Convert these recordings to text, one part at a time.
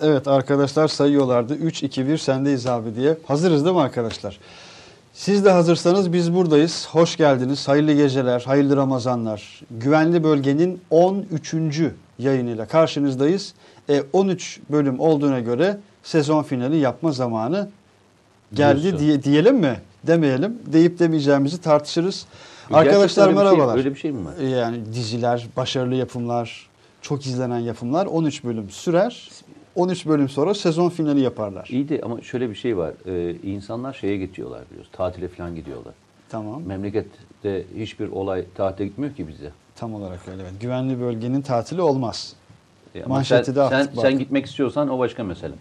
Evet arkadaşlar sayıyorlardı. 3, 2, 1 sendeyiz abi diye. Hazırız değil mi arkadaşlar? Siz de hazırsanız biz buradayız. Hoş geldiniz. Hayırlı geceler, hayırlı Ramazanlar. Güvenli Bölgenin 13. yayınıyla karşınızdayız. E, 13 bölüm olduğuna göre sezon finali yapma zamanı geldi Diyorsun. diye, diyelim mi? Demeyelim. Deyip demeyeceğimizi tartışırız. Gerçekten Arkadaşlar öyle şey- merhabalar. öyle bir şey mi var? Yani diziler, başarılı yapımlar, çok izlenen yapımlar 13 bölüm sürer. 13 bölüm sonra sezon finali yaparlar. İyi de ama şöyle bir şey var. Ee, insanlar şeye gidiyorlar biliyorsun. Tatile falan gidiyorlar. Tamam. Memlekette hiçbir olay tatile gitmiyor ki bize. Tam olarak öyle. Evet. Güvenli bölgenin tatili olmaz. E, ama Manşeti sen, de attık sen, bak. sen gitmek istiyorsan o başka mesele.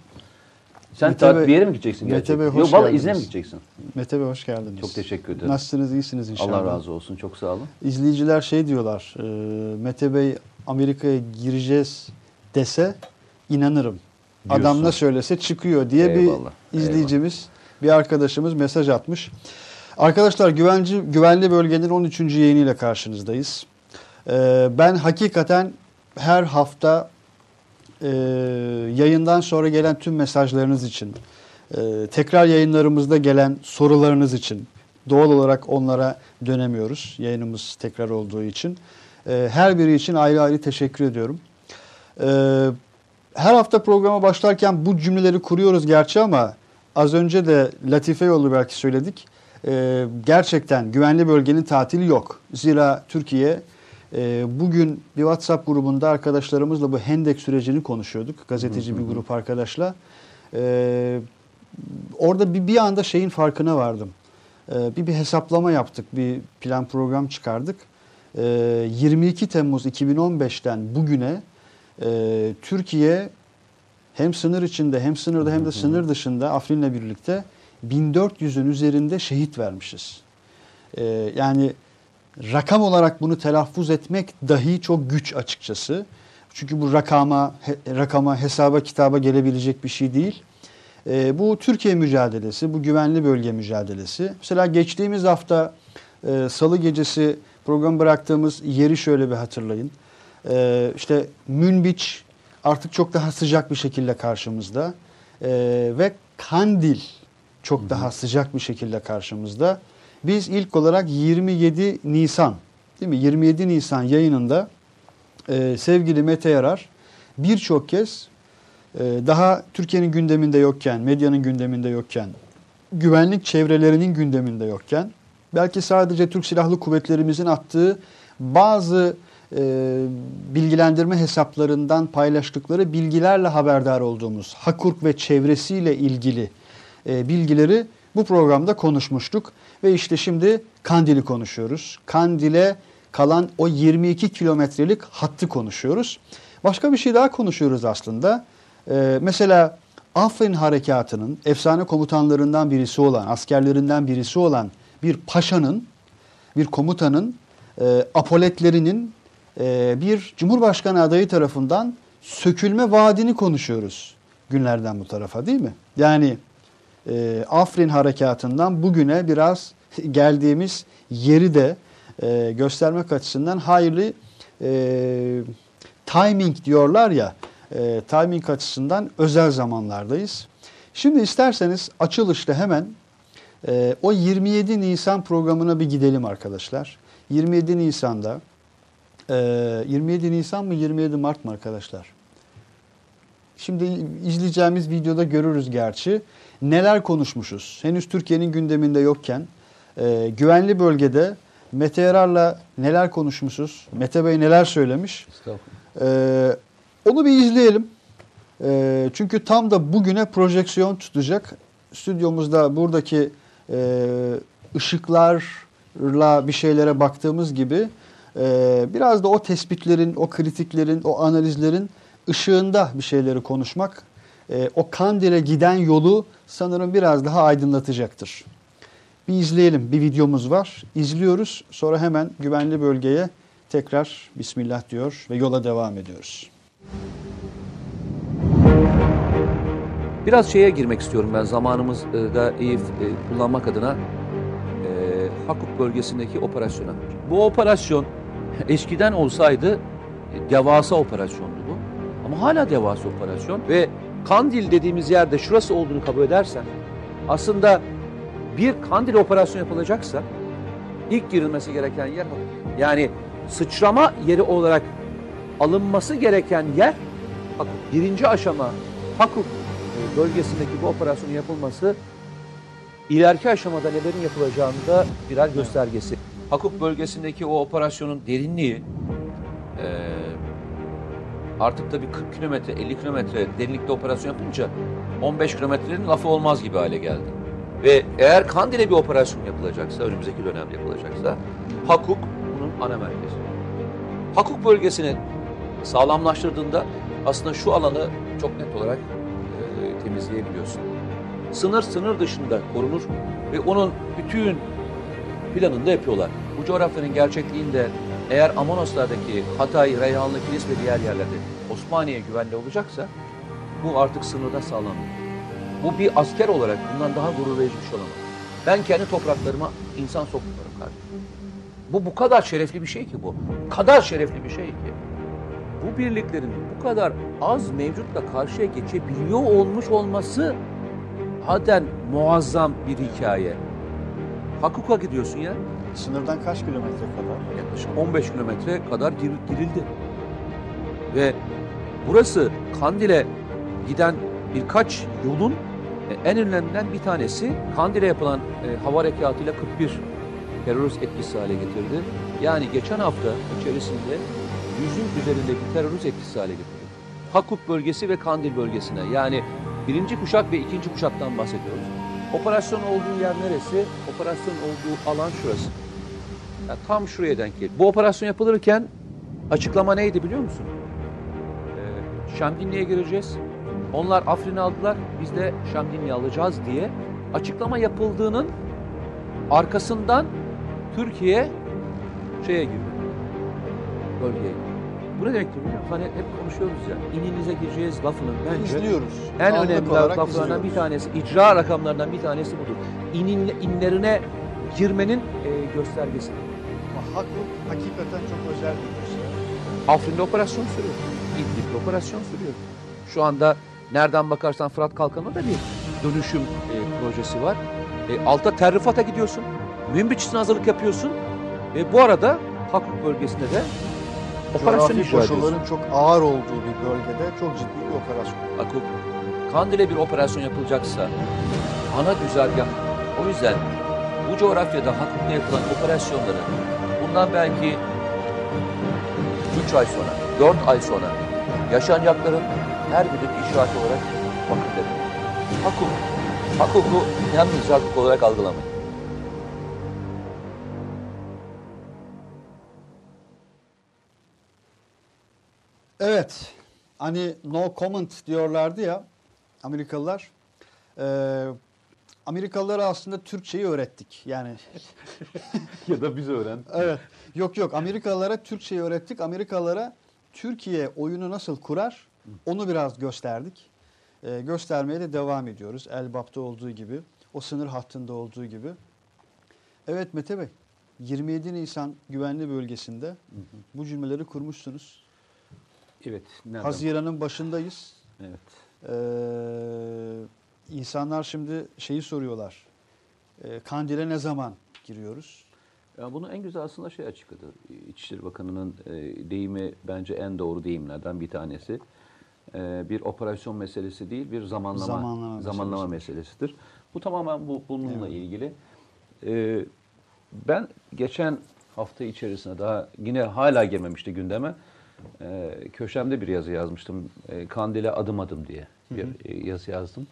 Sen Mete tat- Bey- bir yere mi gideceksin Mete gerçekten? Bey, hoş Yok vallahi geldiniz. izne mi gideceksin? Mete Bey hoş geldiniz. Çok teşekkür ederim. Nasılsınız? iyisiniz inşallah. Allah razı olsun. Çok sağ olun. İzleyiciler şey diyorlar. e, Mete Bey Amerika'ya gireceğiz dese inanırım. Adam Diyorsun. ne söylese çıkıyor diye Eyvallah, bir izleyicimiz, bir arkadaşımız mesaj atmış. Arkadaşlar güvenci, güvenli bölgenin 13. yayınıyla karşınızdayız. Ee, ben hakikaten her hafta e, yayından sonra gelen tüm mesajlarınız için, e, tekrar yayınlarımızda gelen sorularınız için doğal olarak onlara dönemiyoruz yayınımız tekrar olduğu için. E, her biri için ayrı ayrı teşekkür ediyorum. E, her hafta programa başlarken bu cümleleri kuruyoruz gerçi ama az önce de Latife yolu belki söyledik. E, gerçekten güvenli bölgenin tatili yok. Zira Türkiye e, bugün bir WhatsApp grubunda arkadaşlarımızla bu Hendek sürecini konuşuyorduk. Gazeteci bir grup arkadaşla. E, orada bir, bir anda şeyin farkına vardım. E, bir, bir hesaplama yaptık, bir plan program çıkardık. E, 22 Temmuz 2015'ten bugüne e, Türkiye hem sınır içinde hem sınırda hem de sınır dışında Afrin'le birlikte 1400'ün üzerinde şehit vermişiz. E, yani rakam olarak bunu telaffuz etmek dahi çok güç açıkçası. Çünkü bu rakama, he- rakama, hesaba, kitaba gelebilecek bir şey değil. E, bu Türkiye mücadelesi, bu güvenli bölge mücadelesi. Mesela geçtiğimiz hafta e, Salı gecesi program bıraktığımız yeri şöyle bir hatırlayın. E, işte Münbiç artık çok daha sıcak bir şekilde karşımızda. E, ve Kandil çok daha sıcak bir şekilde karşımızda. Biz ilk olarak 27 Nisan, değil mi? 27 Nisan yayınında e, sevgili Mete Yarar birçok kez e, daha Türkiye'nin gündeminde yokken, medyanın gündeminde yokken, güvenlik çevrelerinin gündeminde yokken, belki sadece Türk Silahlı Kuvvetlerimizin attığı bazı e, bilgilendirme hesaplarından paylaştıkları bilgilerle haberdar olduğumuz Hakurk ve çevresiyle ilgili e, bilgileri bu programda konuşmuştuk. Ve işte şimdi Kandil'i konuşuyoruz. Kandil'e kalan o 22 kilometrelik hattı konuşuyoruz. Başka bir şey daha konuşuyoruz aslında. Ee, mesela Afrin Harekatı'nın efsane komutanlarından birisi olan, askerlerinden birisi olan bir paşanın, bir komutanın e, apoletlerinin e, bir Cumhurbaşkanı adayı tarafından sökülme vaadini konuşuyoruz günlerden bu tarafa değil mi? Yani e, Afrin Harekatı'ndan bugüne biraz geldiğimiz yeri de e, göstermek açısından hayırlı e, timing diyorlar ya timing açısından özel zamanlardayız. Şimdi isterseniz açılışta hemen o 27 Nisan programına bir gidelim arkadaşlar. 27 Nisan'da 27 Nisan mı 27 Mart mı arkadaşlar? Şimdi izleyeceğimiz videoda görürüz gerçi. Neler konuşmuşuz? Henüz Türkiye'nin gündeminde yokken e, güvenli bölgede Mete Yarar'la neler konuşmuşuz? Mete Bey neler söylemiş? Estağfurullah. E, onu bir izleyelim. E, çünkü tam da bugüne projeksiyon tutacak. Stüdyomuzda buradaki e, ışıklarla bir şeylere baktığımız gibi e, biraz da o tespitlerin, o kritiklerin, o analizlerin ışığında bir şeyleri konuşmak e, o Kandil'e giden yolu sanırım biraz daha aydınlatacaktır. Bir izleyelim. Bir videomuz var. İzliyoruz. Sonra hemen güvenli bölgeye tekrar Bismillah diyor ve yola devam ediyoruz. Biraz şeye girmek istiyorum ben zamanımızı da iyi e, kullanmak adına e, Hakuk bölgesindeki operasyona. Bu operasyon eskiden olsaydı devasa operasyondu bu. Ama hala devasa operasyon ve Kandil dediğimiz yerde şurası olduğunu kabul edersen aslında bir Kandil operasyon yapılacaksa ilk girilmesi gereken yer. Yani sıçrama yeri olarak alınması gereken yer Hakuk. Birinci aşama Hakuk e, bölgesindeki bu operasyonun yapılması ileriki aşamada nelerin yapılacağını da birer göstergesi. Hakuk bölgesindeki o operasyonun derinliği e, artık tabii 40 kilometre, 50 kilometre derinlikte operasyon yapınca 15 kilometrenin lafı olmaz gibi hale geldi. Ve eğer Kandil'e bir operasyon yapılacaksa, önümüzdeki dönemde yapılacaksa Hakuk bunun ana merkezi. Hakuk bölgesini sağlamlaştırdığında aslında şu alanı çok net olarak e, temizleyebiliyorsun. Sınır sınır dışında korunur ve onun bütün planını da yapıyorlar. Bu coğrafyanın gerçekliğinde eğer Amonoslardaki Hatay, Reyhanlı, Kilis ve diğer yerlerde Osmaniye güvenli olacaksa bu artık sınırda sağlanıyor. Bu bir asker olarak bundan daha gurur verici bir şey olamaz. Ben kendi topraklarıma insan sokmuyorum kardeşim. Bu bu kadar şerefli bir şey ki. Bu kadar şerefli bir şey ki. Bu birliklerin bu kadar az mevcutla karşıya geçebiliyor olmuş olması haden muazzam bir hikaye. Hakuk'a gidiyorsun ya. Sınırdan kaç kilometre kadar? Yaklaşık 15 kilometre kadar gir- girildi. Ve burası Kandil'e giden birkaç yolun e, en önemlilerinden bir tanesi Kandil'e yapılan e, hava harekatıyla 41 terörist etkisi hale getirdi. Yani geçen hafta içerisinde yüzün üzerindeki terörist etkisi hale getirdi. Hakuk bölgesi ve Kandil bölgesine yani birinci kuşak ve ikinci kuşaktan bahsediyoruz. Operasyon olduğu yer neresi? Operasyon olduğu alan şurası. Ya tam şuraya denk geliyor. Bu operasyon yapılırken açıklama neydi biliyor musun? Ee, Şamdinli'ye gireceğiz. Onlar Afrin'i aldılar. Biz de Şamdinli'yi alacağız diye açıklama yapıldığının arkasından Türkiye şeye girdi. Bölgeye girdi. Bu ne demektir biliyor musun? Hani hep konuşuyoruz ya. İninize gireceğiz lafının bence İzliyoruz. en Anlık önemli olarak laflarından bir izliyoruz. tanesi, icra rakamlarından bir tanesi budur. İnin, inlerine girmenin e, göstergesi. Hakuk hakikaten çok özel bir dosya. Afrin'de operasyon sürüyor. İdlib'de operasyon sürüyor. Şu anda nereden bakarsan Fırat Kalkanı'nda da bir dönüşüm e, projesi var. E, alta Terrifat'a gidiyorsun. Münbiç için hazırlık yapıyorsun. Ve bu arada Hakuk bölgesinde de operasyon Coğrafi icra ediyorsun. koşulların çok ağır olduğu bir bölgede çok ciddi bir operasyon. Akut. Kandil'e bir operasyon yapılacaksa ana güzergah. O yüzden bu coğrafyada Hakut'ta yapılan operasyonları bundan belki 3 ay sonra, 4 ay sonra yaşanacakların her birinin işareti olarak bakın dedim. Hakuk, Hakuk'u yalnız Hakuk olarak algılamayın. Evet. Hani no comment diyorlardı ya Amerikalılar. Ee, Amerikalılara aslında Türkçeyi öğrettik. Yani ya da biz öğren. evet. Yok yok Amerikalılara Türkçeyi öğrettik. Amerikalılara Türkiye oyunu nasıl kurar onu biraz gösterdik. Ee, göstermeye de devam ediyoruz. Elbap'ta olduğu gibi. O sınır hattında olduğu gibi. Evet Mete Bey. 27 Nisan güvenli bölgesinde bu cümleleri kurmuşsunuz. Evet. Nereden? Haziran'ın başındayız. Evet. Ee, insanlar şimdi şeyi soruyorlar. Ee, Kandil'e ne zaman giriyoruz? Ya bunu en güzel aslında şey açıkladı. İçişleri Bakanı'nın e, deyimi bence en doğru deyimlerden bir tanesi. E, bir operasyon meselesi değil, bir zamanlama Zamanlama zamanlama, meselesidir. meselesidir. Bu tamamen bu bununla Evet. ilgili. E, ben geçen hafta içerisinde daha yine hala girmemişti gündeme. E, köşemde bir yazı yazmıştım. E, Kandil'e adım adım diye bir e, yazı yazdım.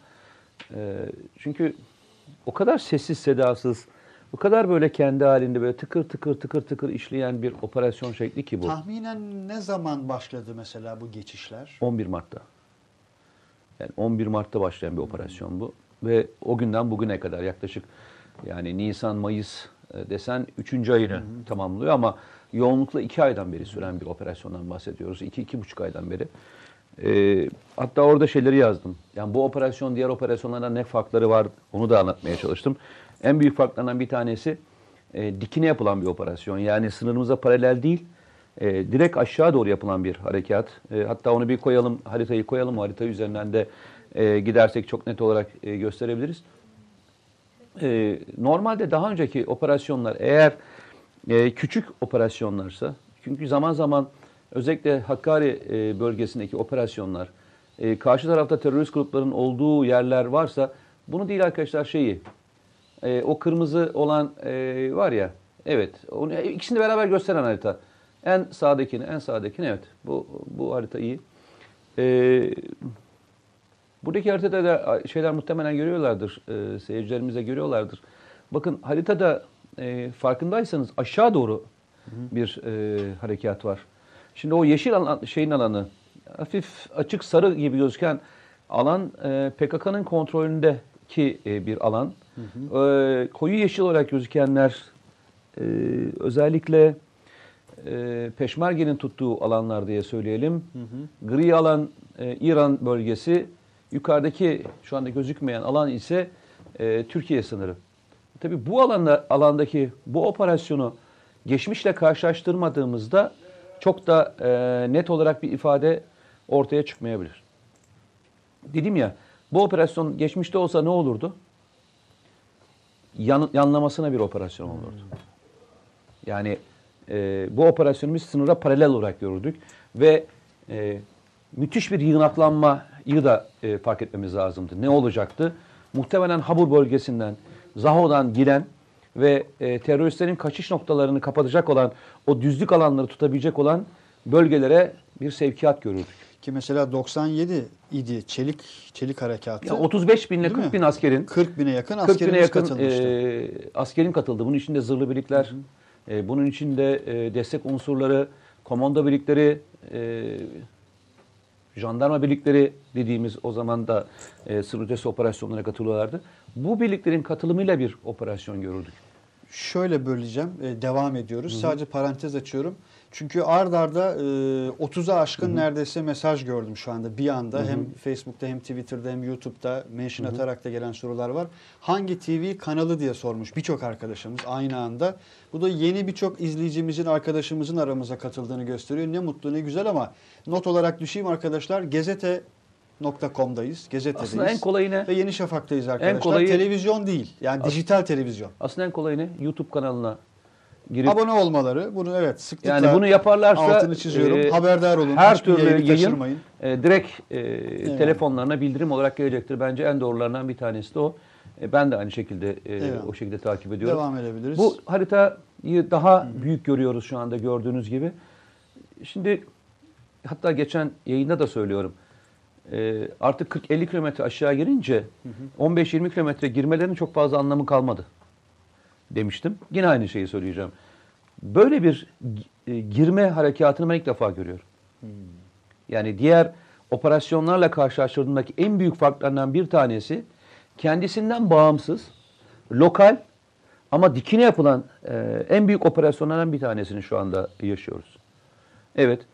E, çünkü o kadar sessiz sedasız, o kadar böyle kendi halinde böyle tıkır tıkır tıkır tıkır işleyen bir operasyon şekli ki bu. Tahminen ne zaman başladı mesela bu geçişler? 11 Mart'ta. Yani 11 Mart'ta başlayan bir operasyon bu. Ve o günden bugüne kadar yaklaşık yani Nisan, Mayıs e, desen 3. ayını tamamlıyor ama yoğunlukla 2 aydan beri süren bir operasyondan bahsediyoruz. 2-2,5 aydan beri. E, hatta orada şeyleri yazdım. Yani bu operasyon diğer operasyonlardan ne farkları var onu da anlatmaya çalıştım. En büyük farklarından bir tanesi e, dikine yapılan bir operasyon. Yani sınırımıza paralel değil, e, direkt aşağı doğru yapılan bir harekat. E, hatta onu bir koyalım, haritayı koyalım. Harita üzerinden de e, gidersek çok net olarak e, gösterebiliriz. E, normalde daha önceki operasyonlar eğer e, küçük operasyonlarsa, çünkü zaman zaman özellikle Hakkari e, bölgesindeki operasyonlar, e, karşı tarafta terörist grupların olduğu yerler varsa, bunu değil arkadaşlar şeyi, e, o kırmızı olan var ya, evet, onu, ikisini beraber gösteren harita. En sağdakini, en sağdakini evet, bu, bu harita iyi. Buradaki haritada da şeyler muhtemelen görüyorlardır, e, seyircilerimiz de görüyorlardır. Bakın haritada e, farkındaysanız aşağı doğru bir e, harekat var. Şimdi o yeşil alan, şeyin alanı, hafif açık sarı gibi gözüken alan e, PKK'nın kontrolündeki e, bir alan. Hı hı. E, koyu yeşil olarak gözükenler e, özellikle e, Peşmerge'nin tuttuğu alanlar diye söyleyelim. Hı hı. Gri alan e, İran bölgesi, yukarıdaki şu anda gözükmeyen alan ise e, Türkiye sınırı. Tabii bu alanda alandaki bu operasyonu geçmişle karşılaştırmadığımızda çok da e, net olarak bir ifade ortaya çıkmayabilir. Dedim ya bu operasyon geçmişte olsa ne olurdu? Yan, yanlamasına bir operasyon olurdu. Yani e, bu operasyonu biz sınıra paralel olarak gördük ve e, müthiş bir yığınaklanmayı da e, fark etmemiz lazımdı. Ne olacaktı? Muhtemelen Habur bölgesinden, Zaho'dan giren ve e, teröristlerin kaçış noktalarını kapatacak olan, o düzlük alanları tutabilecek olan bölgelere bir sevkiyat görürdük. Ki mesela 97 idi çelik çelik harekatı. Ya 35 bin ile 40 bin askerin 40 bine yakın 40 bine yakın. E, askerin katıldı. Bunun içinde zırhlı birlikler, hı hı. E, bunun içinde e, destek unsurları, komando birlikleri, e, jandarma birlikleri dediğimiz o zaman da e, sınır ötesi operasyonlara katılıyorlardı. Bu birliklerin katılımıyla bir operasyon görürdük. Şöyle böleceğim, e, devam ediyoruz. Hı-hı. Sadece parantez açıyorum. Çünkü ard arda e, 30'a aşkın Hı-hı. neredeyse mesaj gördüm şu anda bir anda. Hı-hı. Hem Facebook'ta hem Twitter'da hem YouTube'da mention Hı-hı. atarak da gelen sorular var. Hangi TV kanalı diye sormuş birçok arkadaşımız aynı anda. Bu da yeni birçok izleyicimizin, arkadaşımızın aramıza katıldığını gösteriyor. Ne mutlu ne güzel ama not olarak düşeyim arkadaşlar. Gezete gazetedeyiz. Aslında en kolayı ne? Ve Yeni Şafak'tayız arkadaşlar. En kolayı, televizyon değil. Yani dijital televizyon. Aslında en kolayı ne? YouTube kanalına girip abone olmaları bunu evet sıklıkla yani bunu yaparlarsa altını çiziyorum. E, Haberdar olun. Her türlü yayın kaçırmayın. e, direkt e, evet. telefonlarına bildirim olarak gelecektir. Bence en doğrularından bir tanesi de o. E, ben de aynı şekilde e, evet. o şekilde takip ediyorum. Devam edebiliriz. Bu haritayı daha Hı büyük görüyoruz şu anda gördüğünüz gibi. Şimdi hatta geçen yayında da söylüyorum e, artık 40-50 kilometre aşağı girince 15-20 kilometre girmelerinin çok fazla anlamı kalmadı demiştim. Yine aynı şeyi söyleyeceğim. Böyle bir e, girme harekatını ben ilk defa görüyorum. Yani diğer operasyonlarla karşılaştırdığımdaki en büyük farklarından bir tanesi kendisinden bağımsız, lokal ama dikine yapılan e, en büyük operasyonlardan bir tanesini şu anda yaşıyoruz. Evet,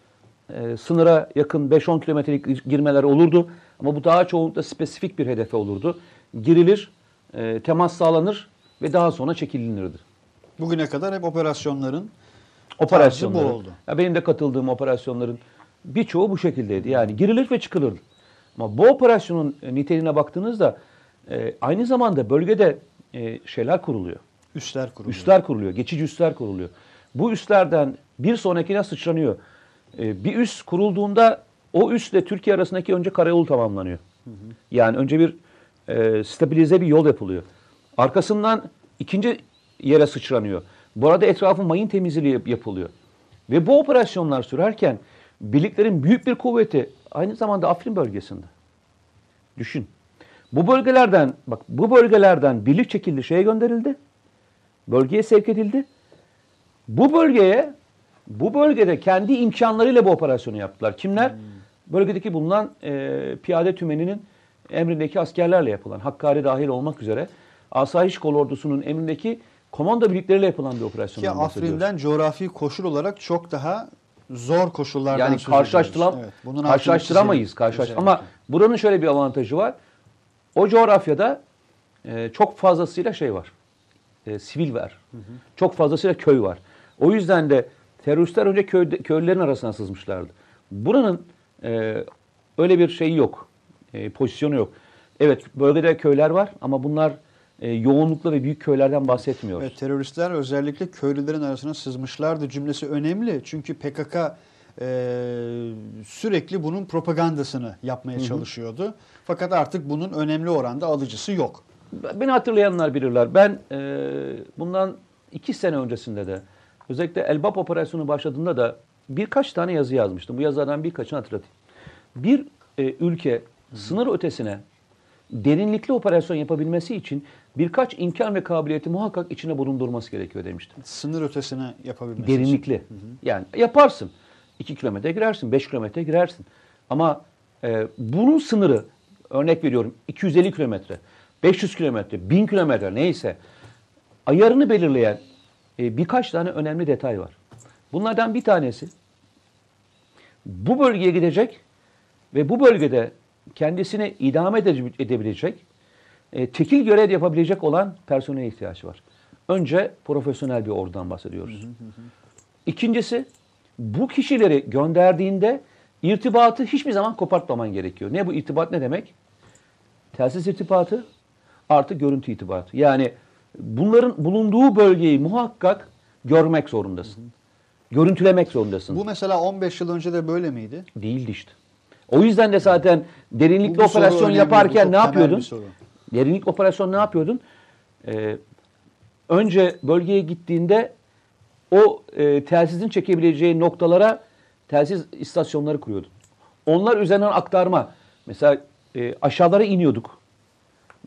e, sınıra yakın 5-10 kilometrelik girmeler olurdu. Ama bu daha çoğunlukla spesifik bir hedefe olurdu. Girilir, e, temas sağlanır ve daha sonra çekilinirdi. Bugüne kadar hep operasyonların operasyonları bu oldu. Ya benim de katıldığım operasyonların birçoğu bu şekildeydi. Yani girilir ve çıkılırdı. Ama bu operasyonun niteliğine baktığınızda e, aynı zamanda bölgede e, şeyler kuruluyor. Üsler kuruluyor. Üsler kuruluyor. Geçici üsler kuruluyor. Bu üslerden bir sonrakine sıçranıyor. E, bir üs kurulduğunda o üsle Türkiye arasındaki önce karayolu tamamlanıyor. Hı hı. Yani önce bir e, stabilize bir yol yapılıyor. Arkasından ikinci yere sıçranıyor. Bu arada etrafın mayın temizliği yapılıyor. Ve bu operasyonlar sürerken birliklerin büyük bir kuvveti aynı zamanda Afrin bölgesinde. Düşün. Bu bölgelerden bak bu bölgelerden birlik çekildi şeye gönderildi. Bölgeye sevk edildi. Bu bölgeye bu bölgede kendi imkanlarıyla bu operasyonu yaptılar. Kimler? Hmm. Bölgedeki bulunan e, piyade tümeninin emrindeki askerlerle yapılan, Hakkari dahil olmak üzere Asayiş Kolordusu'nun emrindeki komando birlikleriyle yapılan bir operasyon. Ki Afrin'den coğrafi koşul olarak çok daha zor koşullardan yani karşılaştıram evet, bunun karşılaştıramayız. Karşılaş Ama buranın şöyle bir avantajı var. O coğrafyada e, çok fazlasıyla şey var. E, sivil var. Hı hı. Çok fazlasıyla köy var. O yüzden de teröristler önce köy, köylülerin arasına sızmışlardı. Buranın e, öyle bir şeyi yok. e, pozisyonu yok. Evet bölgede köyler var ama bunlar e, yoğunlukla ve büyük köylerden bahsetmiyoruz. Evet, teröristler özellikle köylülerin arasına sızmışlardı cümlesi önemli. Çünkü PKK e, sürekli bunun propagandasını yapmaya çalışıyordu. Fakat artık bunun önemli oranda alıcısı yok. Beni hatırlayanlar bilirler. Ben e, bundan iki sene öncesinde de özellikle Elbap operasyonu başladığında da birkaç tane yazı yazmıştım. Bu yazılardan birkaçını hatırlatayım. Bir e, ülke sınır ötesine derinlikli operasyon yapabilmesi için birkaç imkan ve kabiliyeti muhakkak içine bulundurması gerekiyor demiştim. Sınır ötesine yapabilmesi için. Derinlikli. Yani yaparsın. 2 kilometre girersin, 5 kilometre girersin. Ama e, bunun sınırı örnek veriyorum 250 kilometre, 500 kilometre, 1000 kilometre neyse ayarını belirleyen e, birkaç tane önemli detay var. Bunlardan bir tanesi bu bölgeye gidecek ve bu bölgede kendisini idame ede- edebilecek, e, tekil görev yapabilecek olan personel ihtiyaç var. Önce profesyonel bir ordudan bahsediyoruz. İkincisi bu kişileri gönderdiğinde irtibatı hiçbir zaman kopartmaman gerekiyor. Ne bu irtibat ne demek? Telsiz irtibatı artı görüntü irtibatı. Yani bunların bulunduğu bölgeyi muhakkak görmek zorundasın. Görüntülemek zorundasın. Bu mesela 15 yıl önce de böyle miydi? Değildi işte. O yüzden de zaten derinlikli Bu- bu soru operasyon yaparken ne yapıyordun? Derinlik operasyon ne yapıyordun? Ee, önce bölgeye gittiğinde o e, telsizin çekebileceği noktalara telsiz istasyonları kuruyordun. Onlar üzerinden aktarma. Mesela e, aşağılara iniyorduk.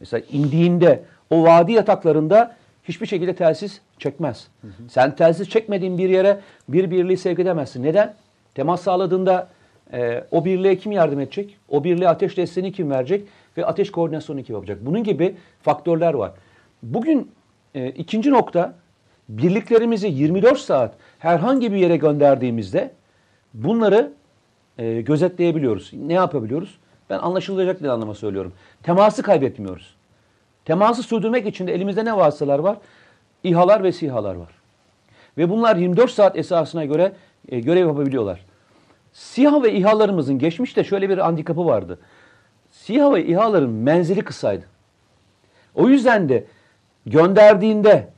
Mesela indiğinde o vadi yataklarında hiçbir şekilde telsiz çekmez. Sen telsiz çekmediğin bir yere bir birliği sevk edemezsin. Neden? Temas sağladığında e, o birliğe kim yardım edecek? O birliğe ateş desteğini kim verecek? Ve ateş koordinasyonu kim yapacak? Bunun gibi faktörler var. Bugün e, ikinci nokta birliklerimizi 24 saat herhangi bir yere gönderdiğimizde bunları e, gözetleyebiliyoruz. Ne yapabiliyoruz? Ben anlaşılacak bir anlama söylüyorum. Teması kaybetmiyoruz. Teması sürdürmek için de elimizde ne vasıtalar var? İHA'lar ve SİHA'lar var. Ve bunlar 24 saat esasına göre e, görev yapabiliyorlar. SİHA ve İHA'larımızın geçmişte şöyle bir handikapı vardı. SİHA ve İHA'ların menzili kısaydı. O yüzden de gönderdiğinde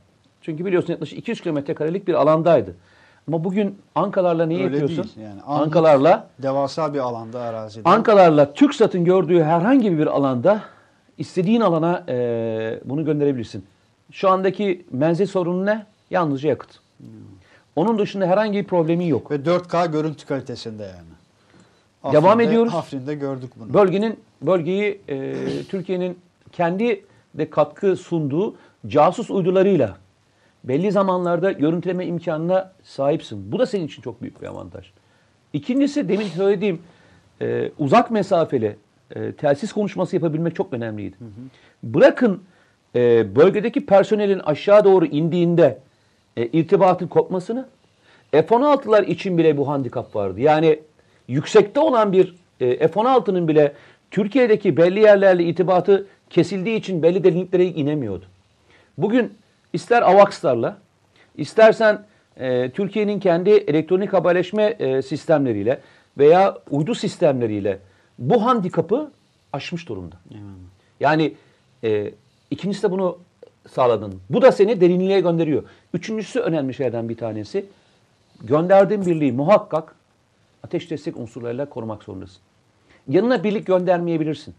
çünkü biliyorsun yaklaşık 200 kilometre karelik bir alandaydı. Ama bugün Ankalarla neyi Öyle yapıyorsun? değil. Yani Ankalarla devasa bir alanda arazide. Ankalarla TürkSat'ın gördüğü herhangi bir alanda istediğin alana e, bunu gönderebilirsin. Şu andaki menzil sorunu ne? Yalnızca yakıt. Onun dışında herhangi bir problemi yok. Ve 4K görüntü kalitesinde yani. Devam Afrin'de- ediyoruz. Afrin'de gördük bunu. Bölgenin bölgeyi e, Türkiye'nin kendi de katkı sunduğu casus uydularıyla belli zamanlarda görüntüleme imkanına sahipsin. Bu da senin için çok büyük bir avantaj. İkincisi demin söylediğim e, uzak mesafeli e, telsiz konuşması yapabilmek çok önemliydi. Bırakın e, bölgedeki personelin aşağı doğru indiğinde e, irtibatın kopmasını F-16'lar için bile bu handikap vardı. Yani yüksekte olan bir e, F-16'nın bile Türkiye'deki belli yerlerle irtibatı kesildiği için belli derinliklere inemiyordu. Bugün ister AVAX'larla, istersen e, Türkiye'nin kendi elektronik haberleşme e, sistemleriyle veya uydu sistemleriyle bu handikapı aşmış durumda. Yani e, ikincisi de bunu sağladın. Bu da seni derinliğe gönderiyor. Üçüncüsü önemli şeylerden bir tanesi. Gönderdiğin birliği muhakkak ateş destek unsurlarıyla korumak zorundasın. Yanına birlik göndermeyebilirsin.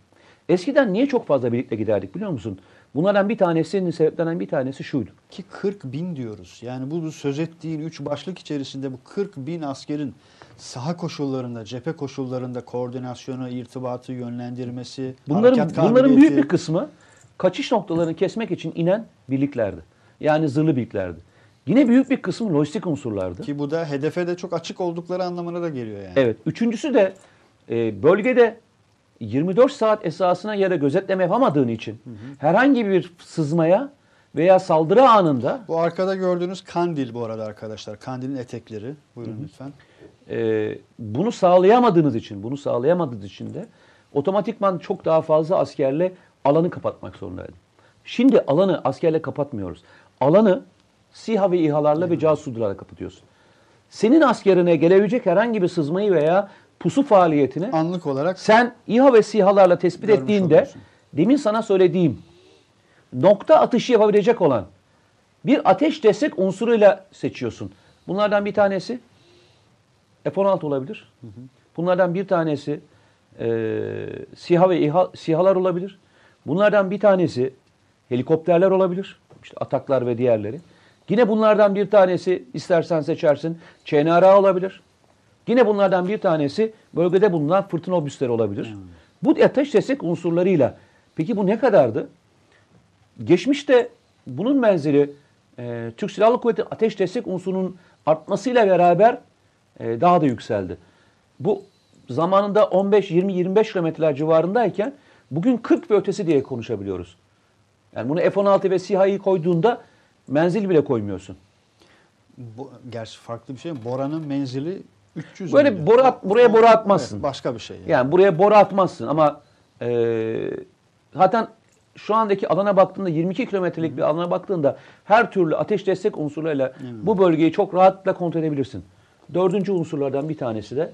Eskiden niye çok fazla birlikle giderdik biliyor musun? Bunlardan bir tanesinin sebeplerinden bir tanesi şuydu. Ki 40 bin diyoruz. Yani bu söz ettiğin üç başlık içerisinde bu 40 bin askerin saha koşullarında, cephe koşullarında koordinasyonu, irtibatı, yönlendirmesi, Bunların bunların büyük bir kısmı kaçış noktalarını kesmek için inen birliklerdi. Yani zırhlı birliklerdi. Yine büyük bir kısmı lojistik unsurlardı. Ki bu da hedefe de çok açık oldukları anlamına da geliyor yani. Evet. Üçüncüsü de e, bölgede 24 saat esasına da gözetleme yapamadığın için herhangi bir sızmaya veya saldırı anında Bu arkada gördüğünüz Kandil bu arada arkadaşlar. Kandil'in etekleri. Buyurun lütfen. e, bunu sağlayamadığınız için, bunu sağlayamadığınız için de otomatikman çok daha fazla askerle alanı kapatmak zorundaydım. Şimdi alanı askerle kapatmıyoruz. Alanı SİHA ve İHA'larla ve casus uydularla kapatıyorsun. Senin askerine gelebilecek herhangi bir sızmayı veya pusu faaliyetini Anlık olarak sen İHA ve SİHA'larla tespit ettiğinde oluyorsun. demin sana söylediğim nokta atışı yapabilecek olan bir ateş destek unsuruyla seçiyorsun. Bunlardan bir tanesi F-16 olabilir. Bunlardan bir tanesi e, SİHA ve İHA, SİHA'lar olabilir. Bunlardan bir tanesi helikopterler olabilir. İşte ataklar ve diğerleri. Yine bunlardan bir tanesi istersen seçersin ÇNRA olabilir. Yine bunlardan bir tanesi bölgede bulunan fırtına obüsleri olabilir. Bu ateş destek unsurlarıyla. Peki bu ne kadardı? Geçmişte bunun benzeri e, Türk Silahlı Kuvvetleri ateş destek unsurunun artmasıyla beraber e, daha da yükseldi. Bu zamanında 15, 20, 25 kilometreler civarındayken bugün 40 ve ötesi diye konuşabiliyoruz. Yani bunu F-16 ve SİHA'yı koyduğunda menzil bile koymuyorsun. bu, gerçi farklı bir şey. Boranın menzili 300 Böyle miydi? boru at- buraya boru atmazsın. Evet, başka bir şey. Yani. Yani buraya boru atmazsın ama e, zaten şu andaki alana baktığında 22 kilometrelik bir alana baktığında her türlü ateş destek unsurlarıyla bu bölgeyi çok rahatlıkla kontrol edebilirsin. Dördüncü unsurlardan bir tanesi de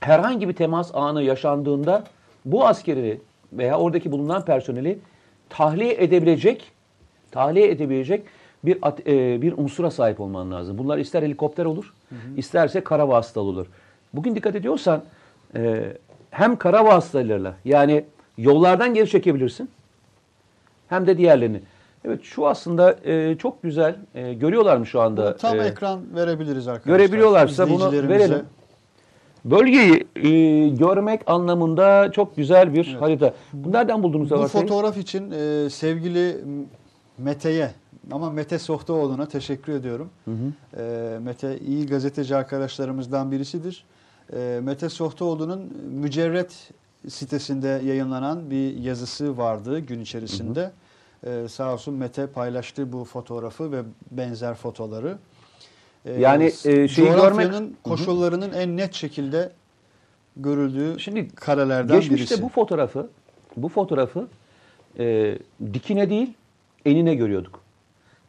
herhangi bir temas anı yaşandığında bu askeri veya oradaki bulunan personeli tahliye edebilecek tahliye edebilecek bir at- e, bir unsura sahip olman lazım. Bunlar ister helikopter olur, isterse kara vasıtalı olur. Bugün dikkat ediyorsan e, hem kara vasıtalarıyla yani yollardan geri çekebilirsin hem de diğerlerini. Evet şu aslında e, çok güzel. E, görüyorlar mı şu anda? Tam E, ekran verebiliriz arkadaşlar. görebiliyorlarsa bunu verelim. Bölgeyi e, görmek anlamında çok güzel bir harita. Bu nereden buldunuz Bu Zafer Bey? fotoğraf için e, sevgili Mete'ye ama Mete Sohtaoğlu'na teşekkür ediyorum. E, Mete iyi gazeteci arkadaşlarımızdan birisidir. E, Mete Sohtaoğlu'nun Mücerret sitesinde yayınlanan bir yazısı vardı gün içerisinde. E, sağ olsun Mete paylaştı bu fotoğrafı ve benzer fotoları. E, Yani, e, şeyi görmek- koşullarının en net şekilde görüldüğü Şimdi karelerden Geçmişte birisi. bu fotoğrafı bu fotoğrafı e, dikine değil enine görüyorduk.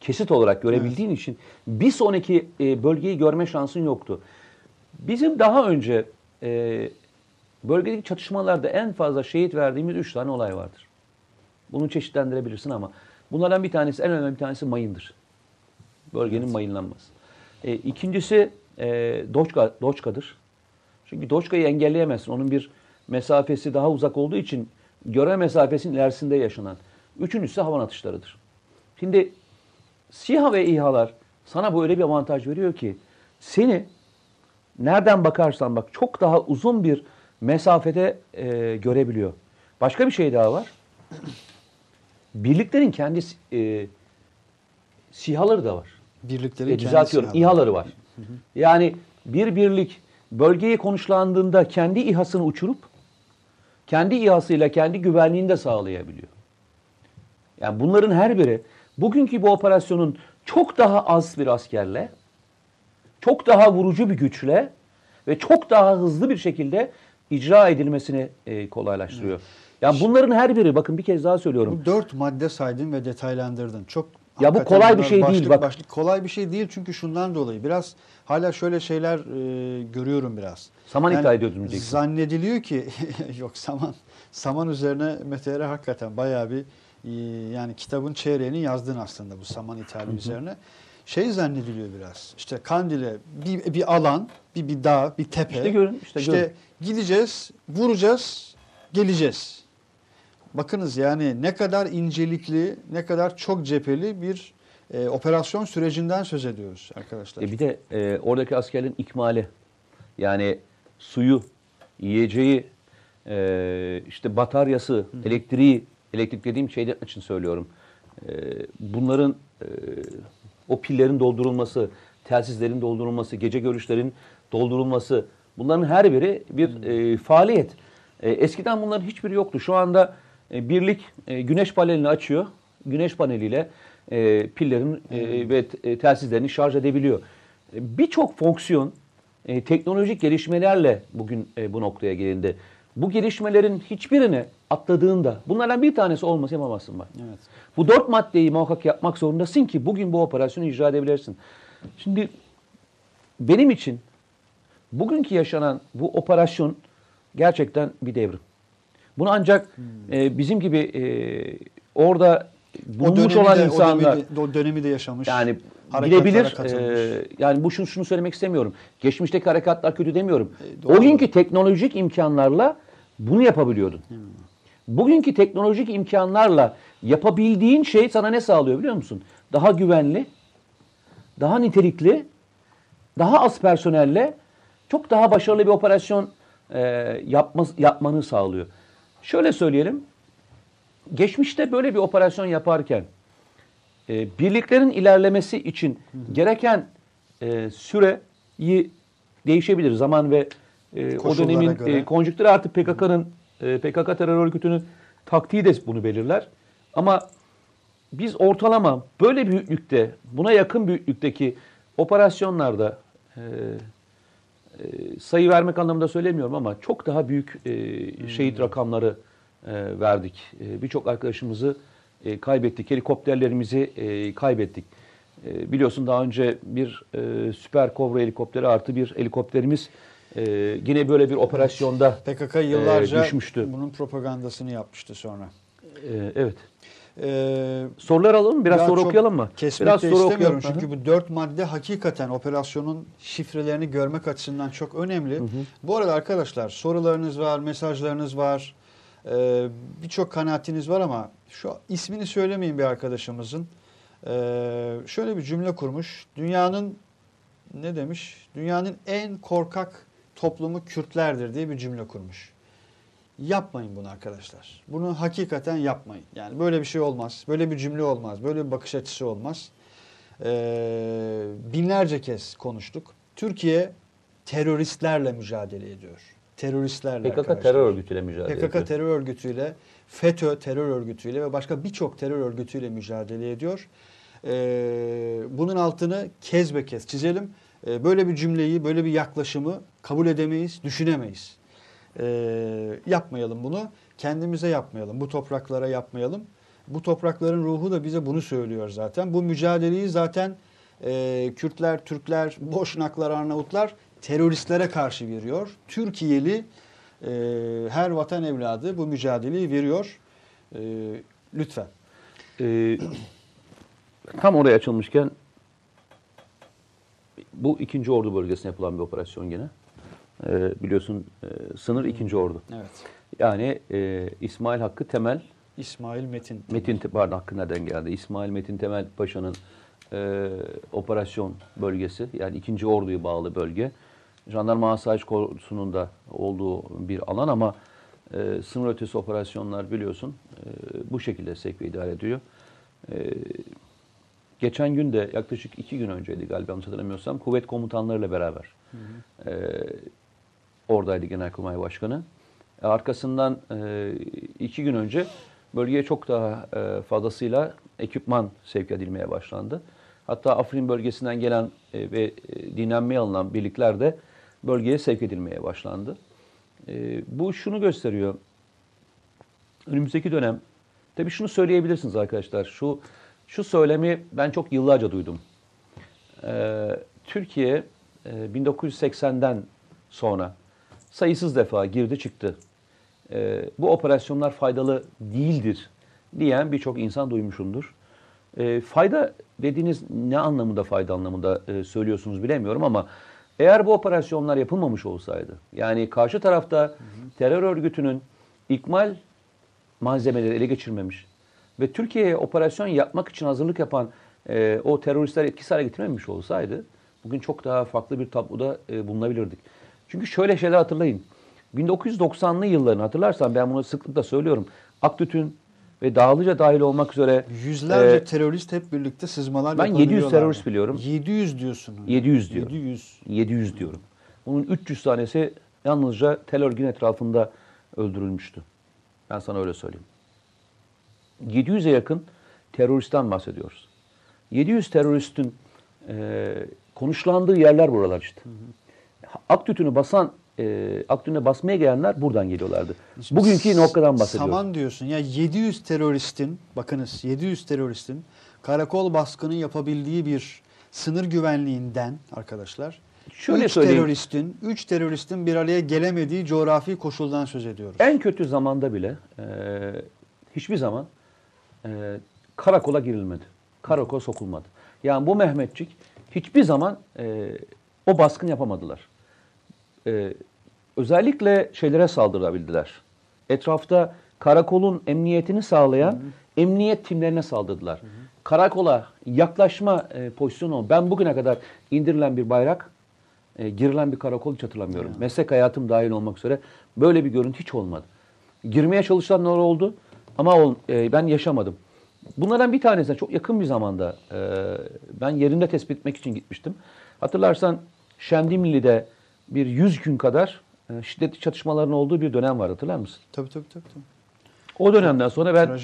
Kesit olarak görebildiğin için bir sonraki e, bölgeyi görme şansın yoktu. Bizim daha önce e, bölgedeki çatışmalarda en fazla şehit verdiğimiz üç tane olay vardır. Bunu çeşitlendirebilirsin ama bunlardan bir tanesi en önemli bir tanesi mayındır. Bölgenin mayınlanması. E, ikincisi e, Doçka, Doçka'dır. Çünkü Doçka'yı engelleyemezsin. Onun bir mesafesi daha uzak olduğu için göre mesafesinin ilerisinde yaşanan. Üçüncüsü havan atışlarıdır. Şimdi SİHA ve İHA'lar sana böyle bir avantaj veriyor ki seni nereden bakarsan bak çok daha uzun bir mesafede e, görebiliyor. Başka bir şey daha var. Birliklerin kendi e, SİHA'ları da var. Birliklerin E, düzeltiyorum. İHA'ları var. Yani bir birlik bölgeye konuşlandığında kendi İHA'sını uçurup kendi İHA'sıyla kendi güvenliğini de sağlayabiliyor. Yani bunların her biri bugünkü bu operasyonun çok daha az bir askerle, çok daha vurucu bir güçle ve çok daha hızlı bir şekilde icra edilmesini e, kolaylaştırıyor. Yani bunların her biri bakın bir kez daha söylüyorum. Bu dört madde saydın ve detaylandırdın. Çok Ya bu kolay bir şey değil, başlık bak. başlık. kolay bir şey değil çünkü şundan dolayı biraz hala şöyle şeyler e, görüyorum biraz. Saman iddia ediyordum diyeceksin. Zannediliyor ki yok saman saman üzerine Mete hakikaten bayağı bir e, yani kitabın çeyreğini yazdın aslında bu saman ithali üzerine. Şey zannediliyor biraz. İşte Kandil'e bir, bir alan, bir, bir dağ, bir tepe. İşte görün, işte görün. gideceğiz, vuracağız, geleceğiz. Bakınız yani ne kadar incelikli, ne kadar çok cepheli bir e, operasyon sürecinden söz ediyoruz arkadaşlar. E bir de e, oradaki askerlerin ikmali yani suyu, yiyeceği, e, işte bataryası, elektriği, elektrik dediğim şeyler için söylüyorum. E, bunların e, o pillerin doldurulması, telsizlerin doldurulması, gece görüşlerin doldurulması bunların her biri bir e, faaliyet. E, eskiden bunların hiçbiri yoktu. Şu anda e, birlik e, güneş panelini açıyor. Güneş paneliyle e, pillerin e, ve e, telsizlerini şarj edebiliyor. E, Birçok fonksiyon e, teknolojik gelişmelerle bugün e, bu noktaya gelindi. Bu gelişmelerin hiçbirini atladığında bunlardan bir tanesi olması yapamazsın bak. Evet. Bu dört maddeyi muhakkak yapmak zorundasın ki bugün bu operasyonu icra edebilirsin. Şimdi benim için bugünkü yaşanan bu operasyon gerçekten bir devrim. Bunu ancak e, bizim gibi e, orada bulunmuş olan de, insanlar o, dönemi, de, o dönemi de yaşamış. yani bilebilir. e, yani bu şunu, şunu söylemek istemiyorum. Geçmişteki harekatlar kötü demiyorum. E, doğru. o günkü teknolojik imkanlarla bunu yapabiliyordun. Bugünkü teknolojik imkanlarla yapabildiğin şey sana ne sağlıyor biliyor musun? Daha güvenli, daha nitelikli, daha az personelle çok daha başarılı bir operasyon e, yapma, yapmanı sağlıyor. Şöyle söyleyelim. Geçmişte böyle bir operasyon yaparken e, birliklerin ilerlemesi için gereken e, süreyi değişebilir. Zaman ve e, o Koşullara dönemin göre. e, konjüktürü artık PKK'nın e, PKK terör örgütünün taktiği de bunu belirler. Ama biz ortalama böyle büyüklükte, buna yakın büyüklükteki operasyonlarda e, e, sayı vermek anlamında söylemiyorum ama çok daha büyük e, şehit rakamları e, verdik. E, Birçok arkadaşımızı e, kaybettik, helikopterlerimizi e, kaybettik. E, biliyorsun daha önce bir e, Süper Kobra helikopteri artı bir helikopterimiz e, yine böyle bir operasyonda PKK yıllarca e, düşmüştü. bunun propagandasını yapmıştı sonra. E, evet. Ee, Sorular alalım? Biraz çok okuyalım mı? Kesmek Biraz de soru istemiyorum okuyalım. çünkü bu dört madde hakikaten operasyonun şifrelerini görmek açısından çok önemli. Bu arada arkadaşlar sorularınız var, mesajlarınız var, ee, birçok kanaatiniz var ama şu ismini söylemeyin bir arkadaşımızın. Ee, şöyle bir cümle kurmuş. Dünyanın ne demiş? Dünyanın en korkak toplumu Kürtlerdir diye bir cümle kurmuş. Yapmayın bunu arkadaşlar. Bunu hakikaten yapmayın. Yani böyle bir şey olmaz. Böyle bir cümle olmaz. Böyle bir bakış açısı olmaz. Ee, binlerce kez konuştuk. Türkiye teröristlerle mücadele ediyor. Teröristlerle PKK arkadaşlar. terör örgütüyle mücadele PKK ediyor. terör örgütüyle, FETÖ terör örgütüyle ve başka birçok terör örgütüyle mücadele ediyor. Ee, bunun altını kez be kez çizelim. Ee, böyle bir cümleyi, böyle bir yaklaşımı kabul edemeyiz, düşünemeyiz. Ee, yapmayalım bunu. Kendimize yapmayalım. Bu topraklara yapmayalım. Bu toprakların ruhu da bize bunu söylüyor zaten. Bu mücadeleyi zaten e, Kürtler, Türkler, Boşnaklar, Arnavutlar teröristlere karşı veriyor. Türkiye'li e, her vatan evladı bu mücadeleyi veriyor. E, lütfen. Ee, tam oraya açılmışken bu ikinci ordu bölgesine yapılan bir operasyon gene. Ee, biliyorsun e, sınır ikinci ordu. Evet. Yani e, İsmail Hakkı Temel, İsmail Metin. Metin pardon Hakkı nereden geldi? İsmail Metin Temel Paşa'nın e, operasyon bölgesi yani ikinci orduya bağlı bölge. Jandarma Asayiş Korosu'nun da olduğu bir alan ama e, sınır ötesi operasyonlar biliyorsun e, bu şekilde sevk ve idare ediyor. E, geçen gün de yaklaşık iki gün önceydi galiba yanlış hatırlamıyorsam kuvvet komutanlarıyla beraber e, oradaydı Genelkurmay Başkanı. E, Arkasından e, iki gün önce bölgeye çok daha e, fazlasıyla ekipman sevk edilmeye başlandı. Hatta Afrin bölgesinden gelen ve dinlenmeye alınan birlikler de bölgeye sevk edilmeye başlandı. Bu şunu gösteriyor. Önümüzdeki dönem, tabii şunu söyleyebilirsiniz arkadaşlar. Şu şu söylemi ben çok yıllarca duydum. Türkiye e, 1980'den sonra sayısız defa girdi çıktı. E, bu operasyonlar faydalı değildir diyen birçok insan duymuşumdur. E, fayda dediğiniz ne anlamında fayda anlamında e, söylüyorsunuz bilemiyorum ama eğer bu operasyonlar yapılmamış olsaydı yani karşı tarafta terör örgütünün ikmal malzemeleri ele geçirmemiş ve Türkiye'ye operasyon yapmak için hazırlık yapan e, o teröristler etkisiz hale getirmemiş olsaydı bugün çok daha farklı bir tabloda e, bulunabilirdik. Çünkü şöyle şeyler hatırlayın. 1990'lı yılların hatırlarsan ben bunu sıklıkla söylüyorum. Aktüt'ün ve Dağlıca dahil olmak üzere Yüzlerce e, terörist hep birlikte sızmalar Ben 700 yapabiliyorlardı. terörist biliyorum. 700 diyorsun. 700 diyorum. 700. 700 diyorum. Bunun 300 tanesi yalnızca tel örgün etrafında öldürülmüştü. Ben sana öyle söyleyeyim. 700'e yakın teröristten bahsediyoruz. 700 teröristin e, konuşlandığı yerler buralar işte. Aktütünü basan, e, Aktütüne basmaya gelenler buradan geliyorlardı. Bugünkü noktadan bahsediyorum. Saman diyorsun. Ya 700 teröristin, bakınız 700 teröristin karakol baskını yapabildiği bir sınır güvenliğinden arkadaşlar Şöyle üç söyleyeyim. teröristin, üç teröristin bir araya gelemediği coğrafi koşuldan söz ediyoruz. En kötü zamanda bile e, hiçbir zaman e, karakola girilmedi. Karakola sokulmadı. Yani bu Mehmetçik hiçbir zaman e, o baskın yapamadılar. E, özellikle şeylere saldırabildiler. Etrafta karakolun emniyetini sağlayan emniyet timlerine saldırdılar. Karakola yaklaşma e, pozisyonu ben bugüne kadar indirilen bir bayrak e, girilen bir karakol hiç hatırlamıyorum. Meslek hayatım dahil olmak üzere böyle bir görüntü hiç olmadı. Girmeye çalışanlar oldu ama ol- e, ben yaşamadım. Bunlardan bir tanesine çok yakın bir zamanda e, ben yerinde tespit etmek için gitmiştim. Hatırlarsan Şendimli'de bir 100 gün kadar e, şiddetli çatışmaların olduğu bir dönem var hatırlar mısın? Tabii tabii tabii. tabii. O dönemden sonra ben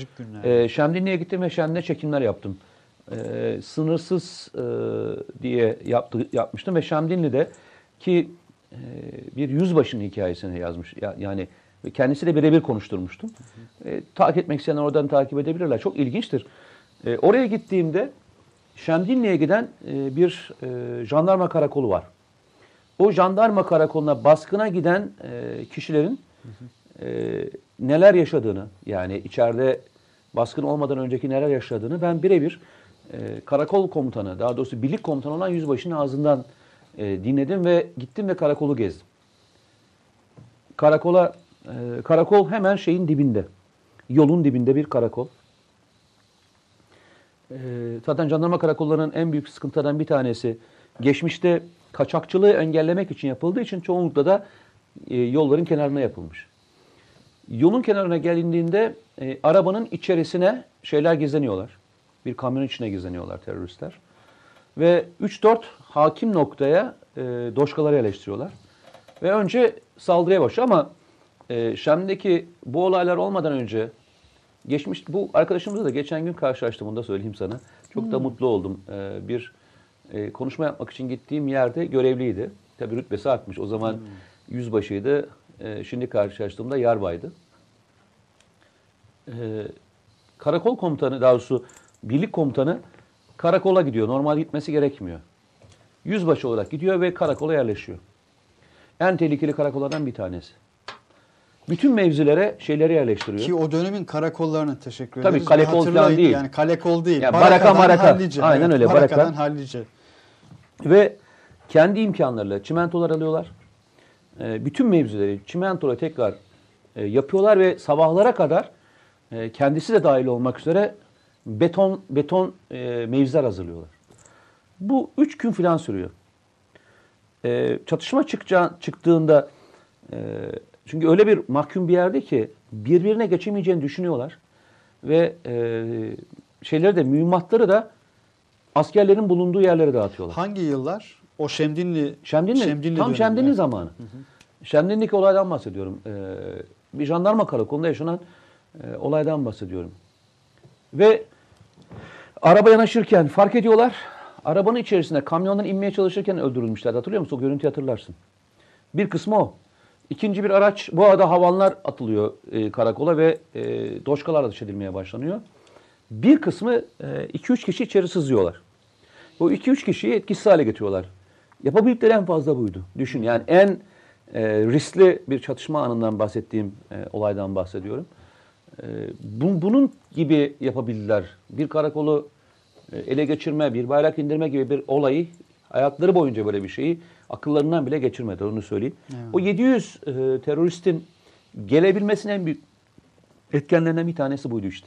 e, Şemdinli'ye gittim ve Şemdin'e çekimler yaptım. E, sınırsız e, diye yaptı, yapmıştım ve Şemdinli'de ki e, bir yüzbaşının hikayesini yazmış. Ya- yani ve kendisiyle birebir konuşturmuştum. E, takip etmek isteyenler oradan takip edebilirler. Çok ilginçtir. E, oraya gittiğimde Şemdinli'ye giden e, bir e, jandarma karakolu var. O jandarma karakoluna baskına giden e, kişilerin e, neler yaşadığını yani içeride baskın olmadan önceki neler yaşadığını ben birebir e, karakol komutanı daha doğrusu birlik komutanı olan yüzbaşının ağzından e, dinledim ve gittim ve karakolu gezdim. Karakola e, karakol hemen şeyin dibinde. Yolun dibinde bir karakol. E, zaten jandarma karakollarının en büyük sıkıntılardan bir tanesi geçmişte kaçakçılığı engellemek için yapıldığı için çoğunlukla da e, yolların kenarına yapılmış. Yolun kenarına gelindiğinde e, arabanın içerisine şeyler gizleniyorlar. Bir kamyon içine gizleniyorlar teröristler. Ve 3-4 hakim noktaya e, doşkaları yerleştiriyorlar. Ve önce saldırıya başlıyor ama e, Şam'daki bu olaylar olmadan önce geçmiş bu arkadaşımızla da geçen gün karşılaştım onu da söyleyeyim sana. Çok da mutlu oldum. E, bir e, konuşma yapmak için gittiğim yerde görevliydi. Tabii rütbesi artmış. O zaman yüzbaşıydı. E, şimdi karşılaştığımda yarbaydı. E, karakol komutanı daha doğrusu birlik komutanı karakola gidiyor. Normal gitmesi gerekmiyor. Yüzbaşı olarak gidiyor ve karakola yerleşiyor. En tehlikeli karakollardan bir tanesi. Bütün mevzilere şeyleri yerleştiriyor. Ki o dönemin karakollarına teşekkür Tabii, ederiz. kale Ve kol falan değil. Yani kale kol değil. Ya, baraka maraka. Hallice. Aynen öyle, baraka. Barakadan Hallice. Ve kendi imkanlarıyla çimentolar alıyorlar. Ee, bütün mevzileri çimentoya tekrar e, yapıyorlar ve sabahlara kadar e, kendisi de dahil olmak üzere beton beton e, mevziler hazırlıyorlar. Bu üç gün falan sürüyor. E, çatışma çıkacağı, çıktığında e, çünkü öyle bir mahkum bir yerde ki birbirine geçemeyeceğini düşünüyorlar. Ve e, şeyleri de mühimmatları da askerlerin bulunduğu yerlere dağıtıyorlar. Hangi yıllar? O Şemdinli, Şemdinli, tam dönemi. Şemdinli Evet. zamanı. Şemdinli'deki olaydan bahsediyorum. Ee, bir jandarma karakolunda yaşanan e, olaydan bahsediyorum. Ve araba yanaşırken fark ediyorlar. Arabanın içerisinde kamyondan inmeye çalışırken öldürülmüşler. Hatırlıyor musun? O görüntüyü hatırlarsın. Bir kısmı o. İkinci bir araç, bu arada havanlar atılıyor e, karakola ve e, doşkalar atış edilmeye başlanıyor. Bir kısmı 2-3 kişi içeri sızıyorlar. Bu 2-3 kişiyi etkisiz hale getiriyorlar. Yapabildikleri en fazla buydu. Düşün yani en e, riskli bir çatışma anından bahsettiğim e, olaydan bahsediyorum. E, bu- bunun gibi yapabildiler. Bir karakolu e, ele geçirme, bir bayrak indirme gibi bir olayı hayatları boyunca böyle bir şeyi akıllarından bile geçirmedi onu söyleyeyim. O 700 e, teröristin gelebilmesinin en büyük etkenlerinden bir tanesi buydu işte.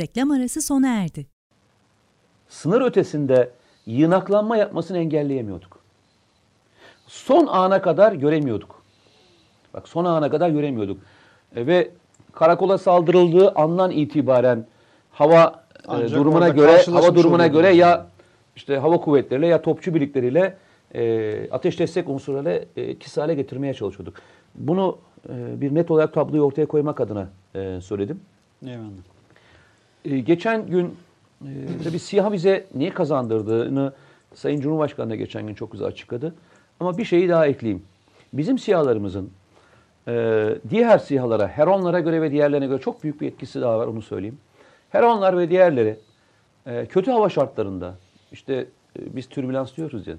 Reklam arası sona erdi. Sınır ötesinde yığınaklanma yapmasını engelleyemiyorduk. Son ana kadar göremiyorduk. Bak son ana kadar göremiyorduk. E, ve karakola saldırıldığı andan itibaren hava e, durumuna göre hava durumuna göre ya işte hava kuvvetleriyle ya topçu birlikleriyle e, ateş destek unsurlarıyla e, etkisiz hale getirmeye çalışıyorduk. Bunu e, bir net olarak tabloyu ortaya koymak adına e, söyledim. Eyvallah. Ee, geçen gün e, tabii siyah bize niye kazandırdığını Sayın Cumhurbaşkanı da geçen gün çok güzel açıkladı. Ama bir şeyi daha ekleyeyim. Bizim siyahlarımızın e, diğer siyahlara, Heronlara göre ve diğerlerine göre çok büyük bir etkisi daha var onu söyleyeyim. Heronlar ve diğerleri e, kötü hava şartlarında işte e, biz türbülans diyoruz ya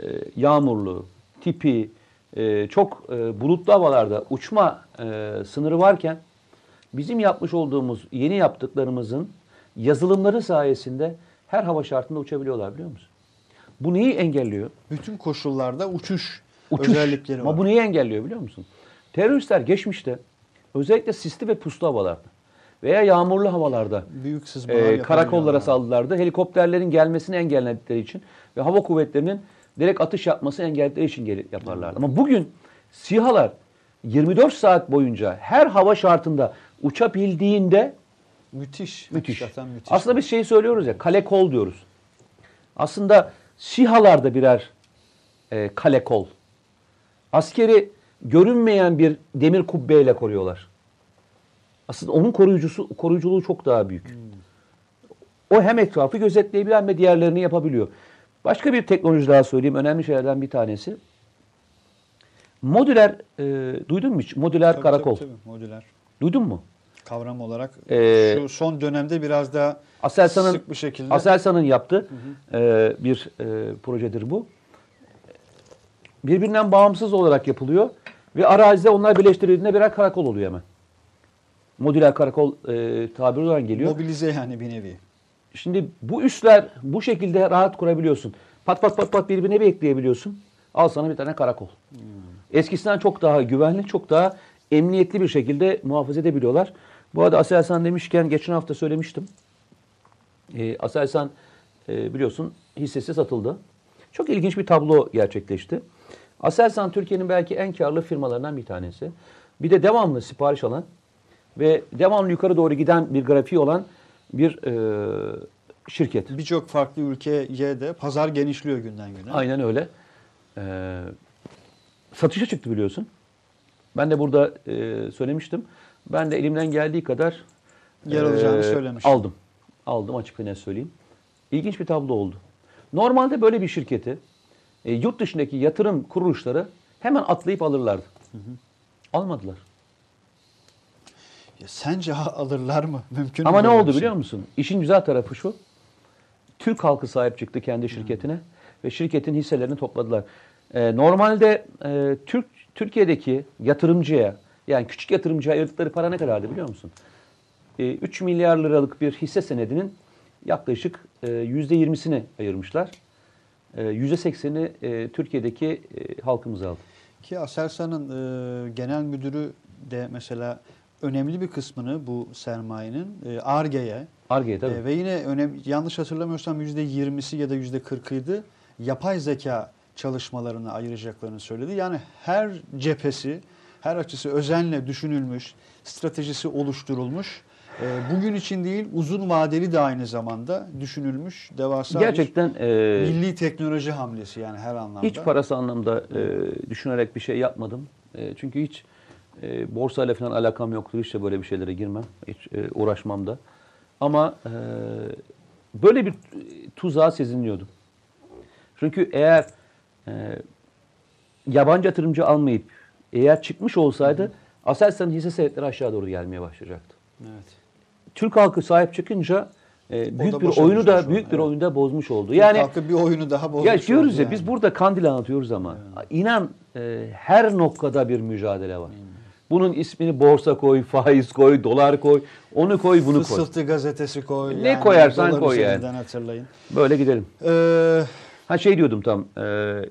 e, yağmurlu, tipi, e, çok e, bulutlu havalarda uçma e, sınırı varken bizim yapmış olduğumuz yeni yaptıklarımızın yazılımları sayesinde her hava şartında uçabiliyorlar biliyor musun? Bu neyi engelliyor? Bütün koşullarda uçuş, Uçuş. özellikleri Ama var. bu neyi engelliyor biliyor musun? Teröristler geçmişte özellikle sisli ve puslu havalarda veya yağmurlu havalarda Büyük e, karakollara saldırılardı. Helikopterlerin gelmesini engelledikleri için ve hava kuvvetlerinin direkt atış yapmasını engelledikleri için yaparlardı. Ama bugün SİHA'lar 24 saat boyunca her hava şartında uçabildiğinde Müthiş. müthiş. Müthiş. Aslında biz şeyi söylüyoruz ya kale kol diyoruz. Aslında SİHA'lar da birer e, kale kol. Askeri görünmeyen bir demir kubbeyle koruyorlar. Aslında onun koruyucusu koruyuculuğu çok daha büyük. O hem etrafı gözetleyebilen hem de diğerlerini yapabiliyor. Başka bir teknoloji daha söyleyeyim. Önemli şeylerden bir tanesi. Modüler, e, duydun mu hiç? Modüler Tabii, karakol. tabii, tabii, modüler. Duydun mu? Kavram olarak Ee, şu son dönemde biraz daha Aselsan'ın sık bir şekilde Aselsan'ın yaptığı e, bir e, projedir bu. Birbirinden bağımsız olarak yapılıyor ve arazide onlar birleştirildiğinde birer karakol oluyor hemen. Modüler karakol e, tabiri olarak geliyor. mobilize yani bir nevi. Şimdi bu üsler bu şekilde rahat kurabiliyorsun. Pat pat pat pat birbirine bir ekleyebiliyorsun. Al sana bir tane karakol. Eskisinden çok daha güvenli, çok daha emniyetli bir şekilde muhafaza edebiliyorlar. Bu arada Aselsan demişken geçen hafta söylemiştim. Ee, Aselsan e, biliyorsun hissesi satıldı. Çok ilginç bir tablo gerçekleşti. Aselsan Türkiye'nin belki en karlı firmalarından bir tanesi. Bir de devamlı sipariş alan ve devamlı yukarı doğru giden bir grafiği olan bir e, şirket. Birçok farklı ülkeye de pazar genişliyor günden güne. Aynen öyle. Ee, satışa çıktı biliyorsun. Ben de burada e, söylemiştim. Ben de elimden geldiği kadar Yer alacağını e, söylemiştin. Aldım. Aldım açık net söyleyeyim. İlginç bir tablo oldu. Normalde böyle bir şirketi e, yurt dışındaki yatırım kuruluşları hemen atlayıp alırlardı. Almadılar. Ya sence alırlar mı? Mümkün mü Ama ne oldu şey? biliyor musun? İşin güzel tarafı şu. Türk halkı sahip çıktı kendi şirketine ve şirketin hisselerini topladılar. Ee, normalde e, Türk Türkiye'deki yatırımcıya yani küçük yatırımcıya ayırdıkları para ne kadardı biliyor musun? Ee, 3 milyar liralık bir hisse senedinin yaklaşık e, %20'sini ayırmışlar. E, %80'i e, Türkiye'deki e, halkımız aldı. Ki Aselsan'ın e, genel müdürü de mesela önemli bir kısmını bu sermayenin e, ARGE'ye Arge'ye tabii. e, ve yine önem, yanlış hatırlamıyorsam %20'si ya da %40'ıydı yapay zeka çalışmalarına ayıracaklarını söyledi. Yani her cephesi, her açısı özenle düşünülmüş, stratejisi oluşturulmuş. E, bugün için değil uzun vadeli de aynı zamanda düşünülmüş devasa Gerçekten bir e, milli teknoloji hamlesi yani her anlamda. Hiç parası anlamda e, düşünerek bir şey yapmadım. E, çünkü hiç e, borsayla falan alakam yoktu. Hiç de böyle bir şeylere girmem. Hiç e, uğraşmam da. Ama e, böyle bir tuzağa sezinliyordum. Çünkü eğer e, yabancı yatırımcı almayıp eğer çıkmış olsaydı Aselsan'ın hisse senetleri aşağı doğru gelmeye başlayacaktı. Evet. Türk halkı sahip çıkınca e, büyük bir oyunu da büyük bir evet. oyunu da bozmuş oldu. Yani Yani halkı bir oyunu daha bozmuş ya diyoruz ya yani. biz burada kandil anlatıyoruz ama inan e, her noktada bir mücadele var. Bunun ismini borsa koy, faiz koy, dolar koy, onu koy, bunu koy. Fısıltı gazetesi koy. Ne koyarsan dolar koy yani. hatırlayın. Böyle gidelim. Ee, Ha şey diyordum tam. e,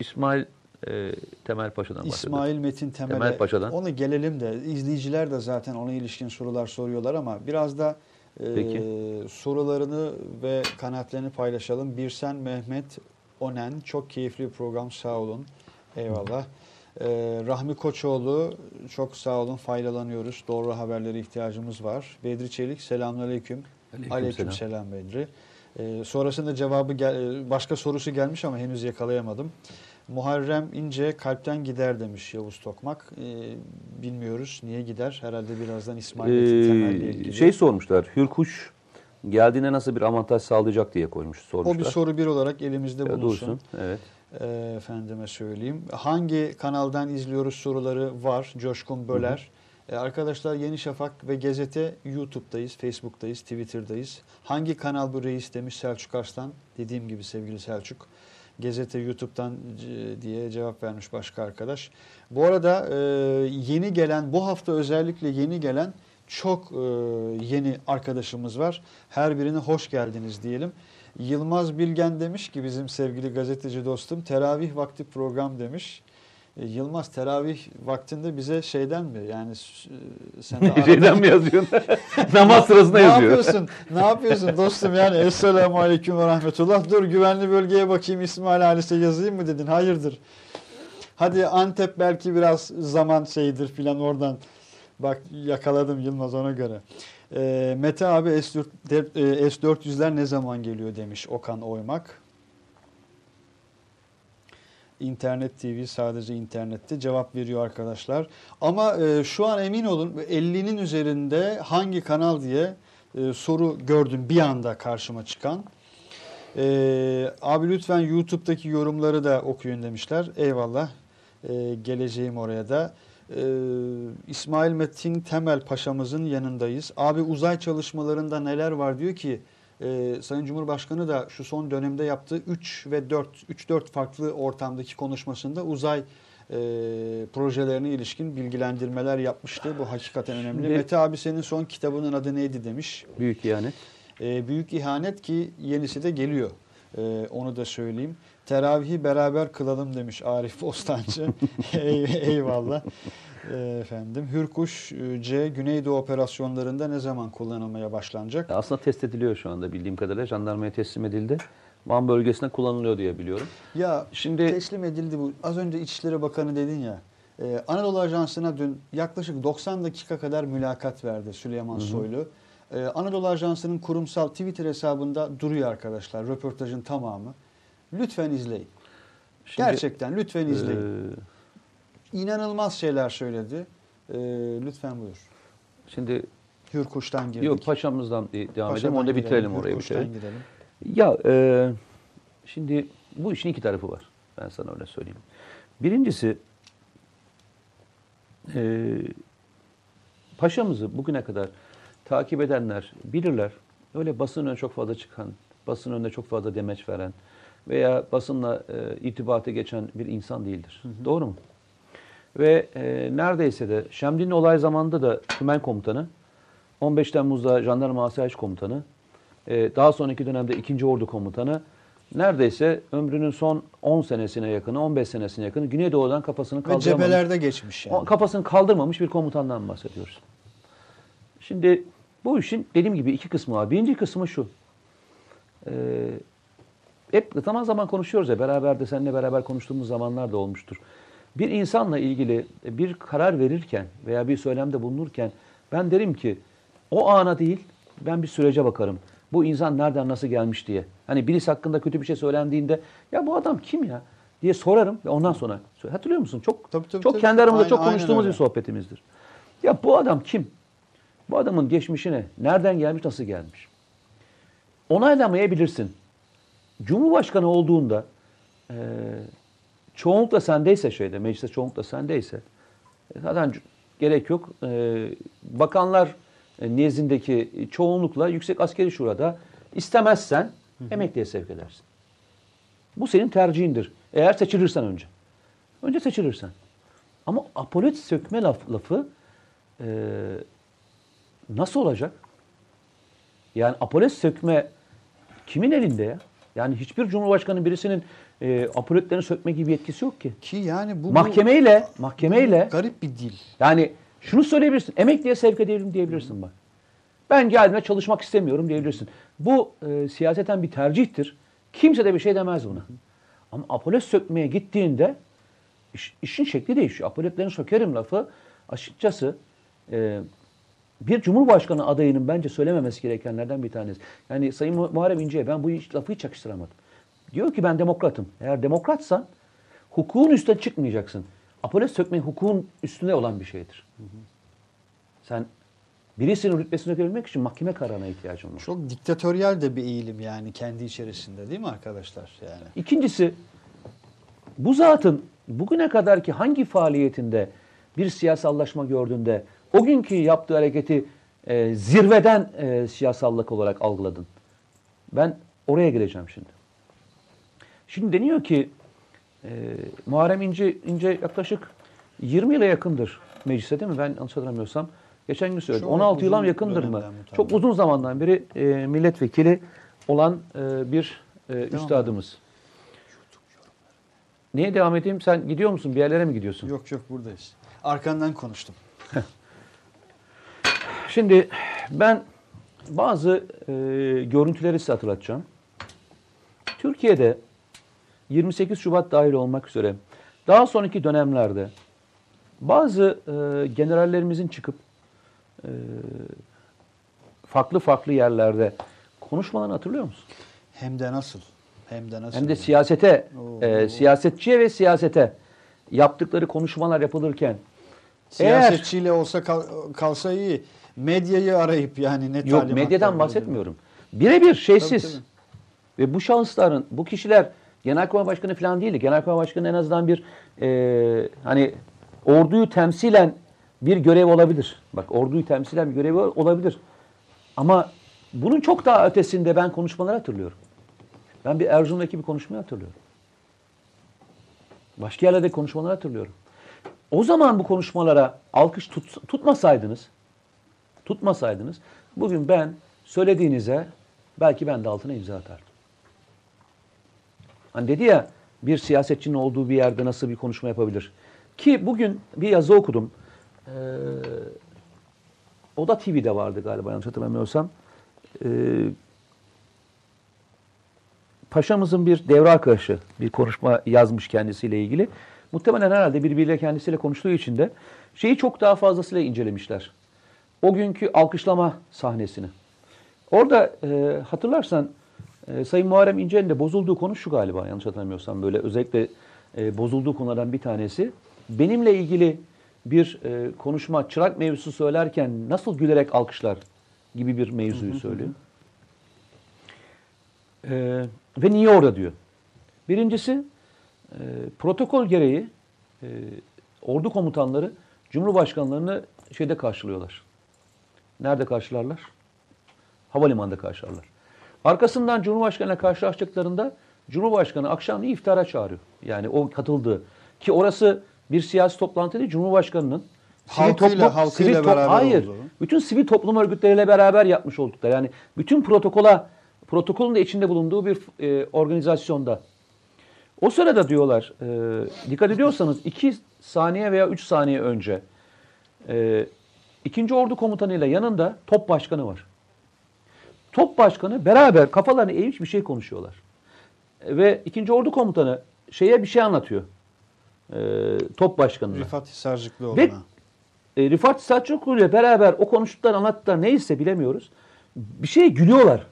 İsmail e, Temel Paşa'dan bahsediyordum. İsmail Metin Temel'e Temel Paşa'dan. onu gelelim de izleyiciler de zaten ona ilişkin sorular soruyorlar ama biraz da e, Peki. sorularını ve kanaatlerini paylaşalım. Birsen Mehmet Onen çok keyifli bir program sağ olun. Eyvallah. Ee, Rahmi Koçoğlu çok sağ olun faydalanıyoruz. Doğru haberlere ihtiyacımız var. Bedri Çelik selamünaleyküm. Aleyküm Aleyküm selam Bedri. Ee, sonrasında cevabı gel- başka sorusu gelmiş ama henüz yakalayamadım. Muharrem İnce kalpten gider demiş Yavuz Tokmak. Ee, bilmiyoruz niye gider. Herhalde birazdan İsmail Metin Temel'le Ee, ilgili. şey sormuşlar. Hürkuş geldiğinde nasıl bir avantaj sağlayacak diye koymuş o sormuşlar. bir soru bir olarak elimizde bulunsun. dursun. Evet. Ee, efendime söyleyeyim. Hangi kanaldan izliyoruz soruları var. Coşkun Böler. Ee, arkadaşlar Yeni Şafak ve Gazete YouTube'dayız, Facebook'tayız, Twitter'dayız. Hangi kanal bu reis demiş Selçuk Arslan. Dediğim gibi sevgili Selçuk. Gazete YouTube'dan c- diye cevap vermiş başka arkadaş. Bu arada e, yeni gelen, bu hafta özellikle yeni gelen çok e, yeni arkadaşımız var. Her birine hoş geldiniz diyelim. Yılmaz Bilgen demiş ki bizim sevgili gazeteci dostum teravih vakti program demiş. E, Yılmaz teravih vaktinde bize şeyden mi yani e, sen de Şeyden mi yazıyorsun? Namaz sırasında ne yazıyor. yapıyorsun? Ne yapıyorsun dostum yani Esselamu Aleyküm ve Rahmetullah. Dur güvenli bölgeye bakayım İsmail Halis'e yazayım mı dedin? Hayırdır. Hadi Antep belki biraz zaman şeydir filan oradan. Bak yakaladım Yılmaz ona göre. Ee, Mete abi S4, de- e, S400'ler ne zaman geliyor demiş Okan Oymak. İnternet TV sadece internette cevap veriyor arkadaşlar. Ama e, şu an emin olun 50'nin üzerinde hangi kanal diye e, soru gördüm bir anda karşıma çıkan. E, abi lütfen YouTube'daki yorumları da okuyun demişler. Eyvallah. E, geleceğim oraya da. E, İsmail Metin Temel Paşa'mızın yanındayız. Abi uzay çalışmalarında neler var diyor ki e, Sayın Cumhurbaşkanı da şu son dönemde yaptığı 3 ve 4 3-4 farklı ortamdaki konuşmasında uzay e, projelerine ilişkin bilgilendirmeler yapmıştı. Bu hakikaten önemli. Şimdi- Mete abi senin son kitabının adı neydi demiş. Büyük yani. E, büyük ihanet ki yenisi de geliyor. E, onu da söyleyeyim. Teravihi beraber kılalım demiş Arif Bostancı. Ey- Eyvallah. Efendim. Hürkuş e, C Güneydoğu operasyonlarında ne zaman kullanılmaya başlanacak? Aslında test ediliyor şu anda bildiğim kadarıyla. Jandarmaya teslim edildi. Van bölgesine kullanılıyor diye biliyorum. Ya Şimdi teslim edildi bu. Az önce İçişleri Bakanı dedin ya. e, Anadolu Ajansı'na dün yaklaşık 90 dakika kadar mülakat verdi Süleyman Soylu. E, Anadolu Ajansı'nın kurumsal Twitter hesabında duruyor arkadaşlar röportajın tamamı. Lütfen izleyin. Şimdi, Gerçekten lütfen izleyin. e, İnanılmaz şeyler söyledi. E, lütfen buyur. şimdi Hürkuş'tan girdik. yok paşamızdan devam edelim. Paşa'dan Onu da gidelim, bitirelim orayı bitirelim. gidelim. Ya e, şimdi bu işin iki tarafı var. Ben sana öyle söyleyeyim. Birincisi e, paşamızı bugüne kadar takip edenler bilirler. Öyle basın önüne çok fazla çıkan, basın önüne çok fazla demeç veren veya basınla e, irtibata geçen bir insan değildir. Doğru mu? Ve e, neredeyse de Şemdin'in olay zamanında da Tümen Komutanı, 15 Temmuz'da Jandarma Asayiş Komutanı, e, daha sonraki dönemde 2. Ordu Komutanı, neredeyse ömrünün son 10 senesine yakını, 15 senesine yakını Güneydoğu'dan kafasını Ve kaldıramamış. cephelerde geçmiş yani. O kafasını kaldırmamış bir komutandan bahsediyoruz. Şimdi bu işin dediğim gibi iki kısmı var. Birinci kısmı şu. Ee, hep zaman zaman konuşuyoruz ya beraber de seninle beraber konuştuğumuz zamanlar da olmuştur. Bir insanla ilgili bir karar verirken veya bir söylemde bulunurken ben derim ki o ana değil ben bir sürece bakarım. Bu insan nereden nasıl gelmiş diye. Hani birisi hakkında kötü bir şey söylendiğinde ya bu adam kim ya diye sorarım ve ondan sonra hatırlıyor musun? Çok Tabii, tabii, çok tabii. kendi aramızda Aynen- çok konuştuğumuz bir sohbetimizdir. Ya bu adam kim? Bu adamın geçmişine nereden gelmiş, nasıl gelmiş? Onaylamayabilirsin. Cumhurbaşkanı olduğunda e, çoğunlukla sendeyse şeyde, mecliste çoğunlukla sendeyse e, zaten gerek yok. E, bakanlar e, nezdindeki çoğunlukla Yüksek Askeri Şura'da istemezsen emekliye sevk edersin. Bu senin tercihindir. Eğer seçilirsen önce. Önce seçilirsen. Ama apolet sökme laf, lafı e, nasıl olacak? Yani apolet sökme kimin elinde ya? Yani hiçbir cumhurbaşkanı birisinin e, apoletlerini sökme gibi yetkisi yok ki. Ki yani bu, bu- Mahkemeyle, bu mahkemeyle garip bir dil. yani şunu söyleyebilirsin. Emekliye sevk edelim diyebilirsin bak. Ben geldiğimde çalışmak istemiyorum diyebilirsin. Bu e, siyaseten bir tercihtir. Kimse de bir şey demez buna. Ama apolet sökmeye gittiğinde iş- işin şekli değişiyor. Apoletlerini sökerim lafı açıkçası e, bir cumhurbaşkanı adayının bence söylememesi gerekenlerden bir tanesi. Yani Sayın Mu- Muharrem İnce'ye ben bu hiç, lafı hiç yakıştıramadım. Diyor ki ben demokratım. Eğer demokratsan hukukun üstüne çıkmayacaksın. Apolet sökmek hukukun üstünde olan bir şeydir. Sen birisinin rütbesini sökebilmek için mahkeme kararına ihtiyacın var. Çok diktatöryel de bir eğilim yani kendi içerisinde değil mi arkadaşlar? Yani İkincisi bu zatın bugüne kadar ki hangi faaliyetinde bir siyasallaşma gördüğünde o günkü yaptığı hareketi e, zirveden e, siyasallık olarak algıladın. Ben oraya geleceğim şimdi. Şimdi deniyor ki e, Muharrem İnce, İnce yaklaşık 20 yıla yakındır mecliste değil mi? Ben yanlış hatırlamıyorsam. Geçen gün söyledim. Çok 16 yıla yakındır mı? Çok uzun zamandan beri e, milletvekili olan e, bir e, üstadımız. Neye devam edeyim? Sen gidiyor musun? Bir yerlere mi gidiyorsun? yok yok buradayız. Arkandan konuştum. Şimdi ben bazı e, görüntüleri size hatırlatacağım. Türkiye'de 28 Şubat dahil olmak üzere daha sonraki dönemlerde bazı e, generallerimizin çıkıp e, farklı farklı yerlerde konuşmalarını hatırlıyor musun? Hem de nasıl? Hem de nasıl? Hem de siyasete, Oo. e, siyasetçiye ve siyasete yaptıkları konuşmalar yapılırken Siyasetçiyle olsa kal- kalsa iyi. Medyayı arayıp yani ne Yok medyadan bahsetmiyorum. Birebir şeysiz. Tabii, tabii. Ve bu şahısların, bu kişiler Genelkurmay Başkanı falan değildi. Genelkurmay Başkanı en azından bir e, hani orduyu temsilen bir görev olabilir. Bak orduyu temsilen bir görevi olabilir. Ama bunun çok daha ötesinde ben konuşmaları hatırlıyorum. Ben bir Erzurum'daki bir konuşmayı hatırlıyorum. Başka yerlerde konuşmaları hatırlıyorum. O zaman bu konuşmalara alkış tut, tutmasaydınız, tutmasaydınız bugün ben söylediğinize belki ben de altına imza atardım. Hani dedi ya bir siyasetçinin olduğu bir yerde nasıl bir konuşma yapabilir? Ki bugün bir yazı okudum. Ee, o da TV'de vardı galiba yanlış hatırlamıyorsam. Ee, Paşamızın bir devre arkadaşı bir konuşma yazmış kendisiyle ilgili. Muhtemelen herhalde birbiriyle kendisiyle konuştuğu için de şeyi çok daha fazlasıyla incelemişler. O günkü alkışlama sahnesini. Orada e, hatırlarsan e, Sayın Muharrem İnce'nin de bozulduğu konu şu galiba yanlış hatırlamıyorsam böyle özellikle e, bozulduğu konulardan bir tanesi. Benimle ilgili bir e, konuşma çırak mevzusu söylerken nasıl gülerek alkışlar gibi bir mevzuyu söylüyor. Ee, ve niye orada diyor. Birincisi e, protokol gereği e, ordu komutanları Cumhurbaşkanlarını şeyde karşılıyorlar. Nerede karşılarlar? Havalimanında karşılarlar. Arkasından Cumhurbaşkanı'yla karşılaştıklarında Cumhurbaşkanı akşamleyin iftara çağırıyor. Yani o katıldığı. Ki orası bir siyasi toplantı değil, Cumhurbaşkanı'nın sivil Halkıyla- toplum- halkıyla sivil beraber hayır, olduğu. bütün sivil toplum örgütleriyle beraber yapmış oldukları. Yani bütün protokola, protokolün de içinde bulunduğu bir e, organizasyonda. O sırada diyorlar, e, dikkat ediyorsanız 2 saniye veya 3 saniye önce e, ikinci ordu komutanıyla yanında top başkanı var. Top başkanı beraber kafalarını eğmiş bir şey konuşuyorlar. Ve ikinci ordu komutanı şeye bir şey anlatıyor. E, top başkanına. Rifat Hisarcıklıoğlu'na. Ve e, Rifat Selçuklu ile beraber o konuştukları anlattıkları neyse bilemiyoruz. Bir şeye gülüyorlar.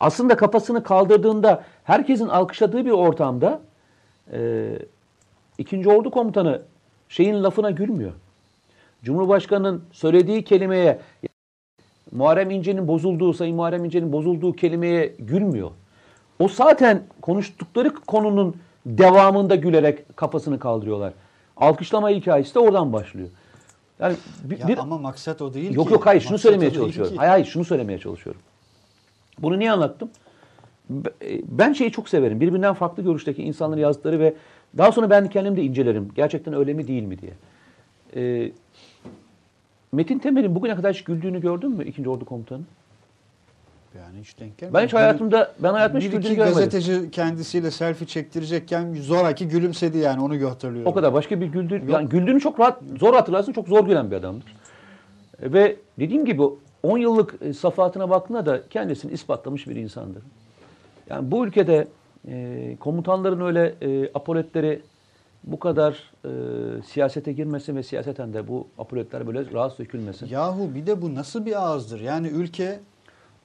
Aslında kafasını kaldırdığında herkesin alkışladığı bir ortamda e, ikinci ordu komutanı şeyin lafına gülmüyor. Cumhurbaşkanının söylediği kelimeye Muharrem İnce'nin bozulduğu, Sayın Muharrem İnce'nin bozulduğu kelimeye gülmüyor. O zaten konuştukları konunun devamında gülerek kafasını kaldırıyorlar. Alkışlama hikayesi de oradan başlıyor. Yani bir, Ya bir- ama maksat o değil yok ki. yok hayır şunu söylemeye çalışıyorum. Hayır hayır şunu söylemeye çalışıyorum. Bunu niye anlattım? E, Ben şeyi çok severim. Birbirinden farklı görüşteki insanların yazdıkları ve Daha sonra ben kendim de incelerim. Gerçekten öyle mi değil mi diye. Ee, Metin Temel'in bugüne kadar hiç güldüğünü gördün mü 2. Ordu Komutanı? Yani hiç denk gelmedi. Ben hiç hayatımda ben hayatımda hiç bir güldüğünü görmedim. gazeteci kendisiyle selfie çektirecekken zoraki gülümsedi yani onu hatırlıyorum. O kadar başka bir güldüğü, yani güldüğünü çok rahat, zor hatırlarsın, çok zor gülen bir adamdır. Ve dediğim gibi 10 yıllık e, safahatına baktığında da kendisini ispatlamış bir insandır. Yani bu ülkede e, komutanların öyle e, apoletleri bu kadar e, siyasete girmesi ve siyaseten de bu apoletler böyle rahat dökülmesi. Yahu bir de bu nasıl bir ağızdır? Yani ülke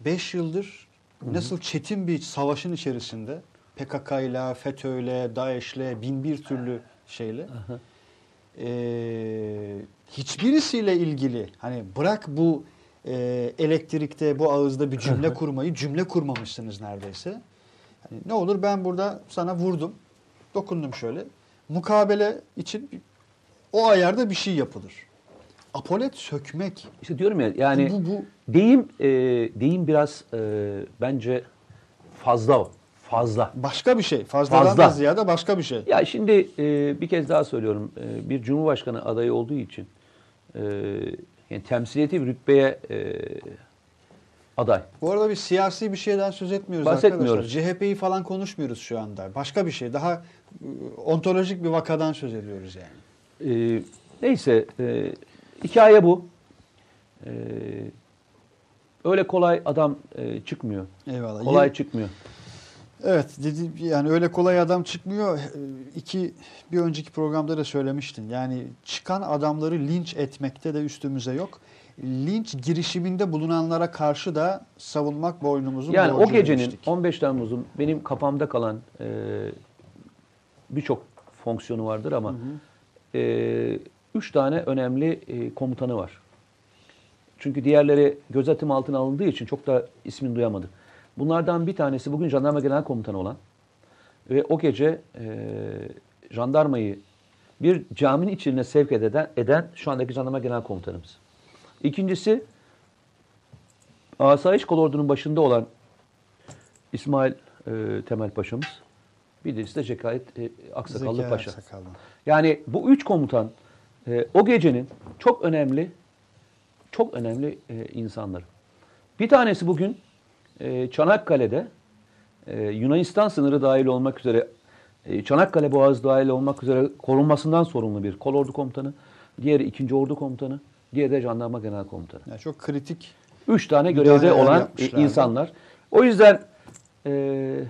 5 yıldır nasıl çetin bir savaşın içerisinde PKK ile, FETÖ'yle, DAEŞ'le, bin bir türlü şeyle ee, hiçbirisiyle ilgili hani bırak bu e, elektrikte bu ağızda bir cümle kurmayı cümle kurmamışsınız neredeyse. Hani ne olur ben burada sana vurdum, dokundum şöyle. Mukabele için o ayarda bir şey yapılır. Apolet sökmek. İşte diyorum ya yani Bu- bu- deyim e, deyim biraz e, bence fazla o. Fazla. Başka bir şey. Fazladan Fazla. da ziyade başka bir şey. Ya şimdi e, bir kez daha söylüyorum. E, bir cumhurbaşkanı adayı olduğu için e, yani temsiliyeti bir rütbeye e, aday. Bu arada bir siyasi bir şeyden söz etmiyoruz Bahsetmiyoruz. arkadaşlar. CHP'yi falan konuşmuyoruz şu anda. Başka bir şey. Daha ontolojik bir vakadan söz ediyoruz yani. E, neyse e, hikaye bu. E, öyle kolay adam e, çıkmıyor. Eyvallah. Kolay Yine- çıkmıyor. Evet dedi yani öyle kolay adam çıkmıyor. Ee, İki bir önceki programda da söylemiştin. Yani çıkan adamları linç etmekte de üstümüze yok. Linç girişiminde bulunanlara karşı da savunmak boynumuzun Yani o gecenin demiştik. 15 Temmuz'un benim kafamda kalan e, birçok fonksiyonu vardır ama e, üç tane önemli e, komutanı var. Çünkü diğerleri gözetim altına alındığı için çok da ismini duyamadı. Bunlardan bir tanesi bugün jandarma genel komutanı olan ve o gece e, jandarmayı bir caminin içine sevk eden, eden şu andaki jandarma genel komutanımız. İkincisi Asayiş Kolordu'nun başında olan İsmail e, Temel Paşa'mız. Bir de Cekayet e, Aksakallı Zekai Paşa. Aksakallı. Yani bu üç komutan e, o gecenin çok önemli çok önemli e, insanları. Bir tanesi bugün e, Çanakkale'de e, Yunanistan sınırı dahil olmak üzere e, Çanakkale Boğazı dahil olmak üzere korunmasından sorumlu bir kolordu komutanı. Diğeri ikinci ordu komutanı. Diğeri de jandarma genel komutanı. Yani çok kritik. Üç tane görevde olan insanlar. O yüzden e,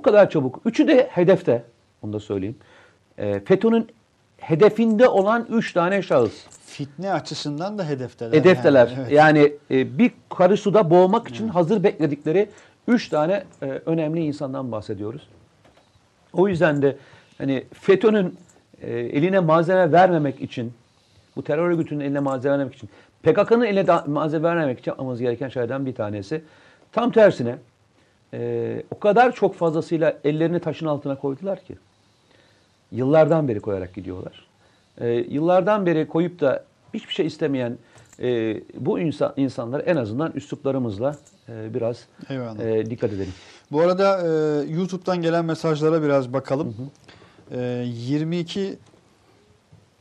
o kadar çabuk. Üçü de hedefte. Onu da söyleyeyim. E, FETÖ'nün hedefinde olan üç tane şahıs. Fitne açısından da hedefteler. Hedefteler. Yani, evet. Yani e, bir karı suda boğmak için hazır bekledikleri üç tane e, önemli insandan bahsediyoruz. O yüzden de hani FETÖ'nün e, eline malzeme vermemek için, bu terör örgütünün eline malzeme vermemek için, PKK'nın eline malzeme vermemek için yapmamız gereken şeylerden bir tanesi. Tam tersine e, o kadar çok fazlasıyla ellerini taşın altına koydular ki. Yıllardan beri koyarak gidiyorlar. E, yıllardan beri koyup da hiçbir şey istemeyen e, bu insan, insanlar en azından üsluplarımızla e, biraz Eyvallah. e, dikkat edelim. Bu arada e, YouTube'dan gelen mesajlara biraz bakalım. E, 22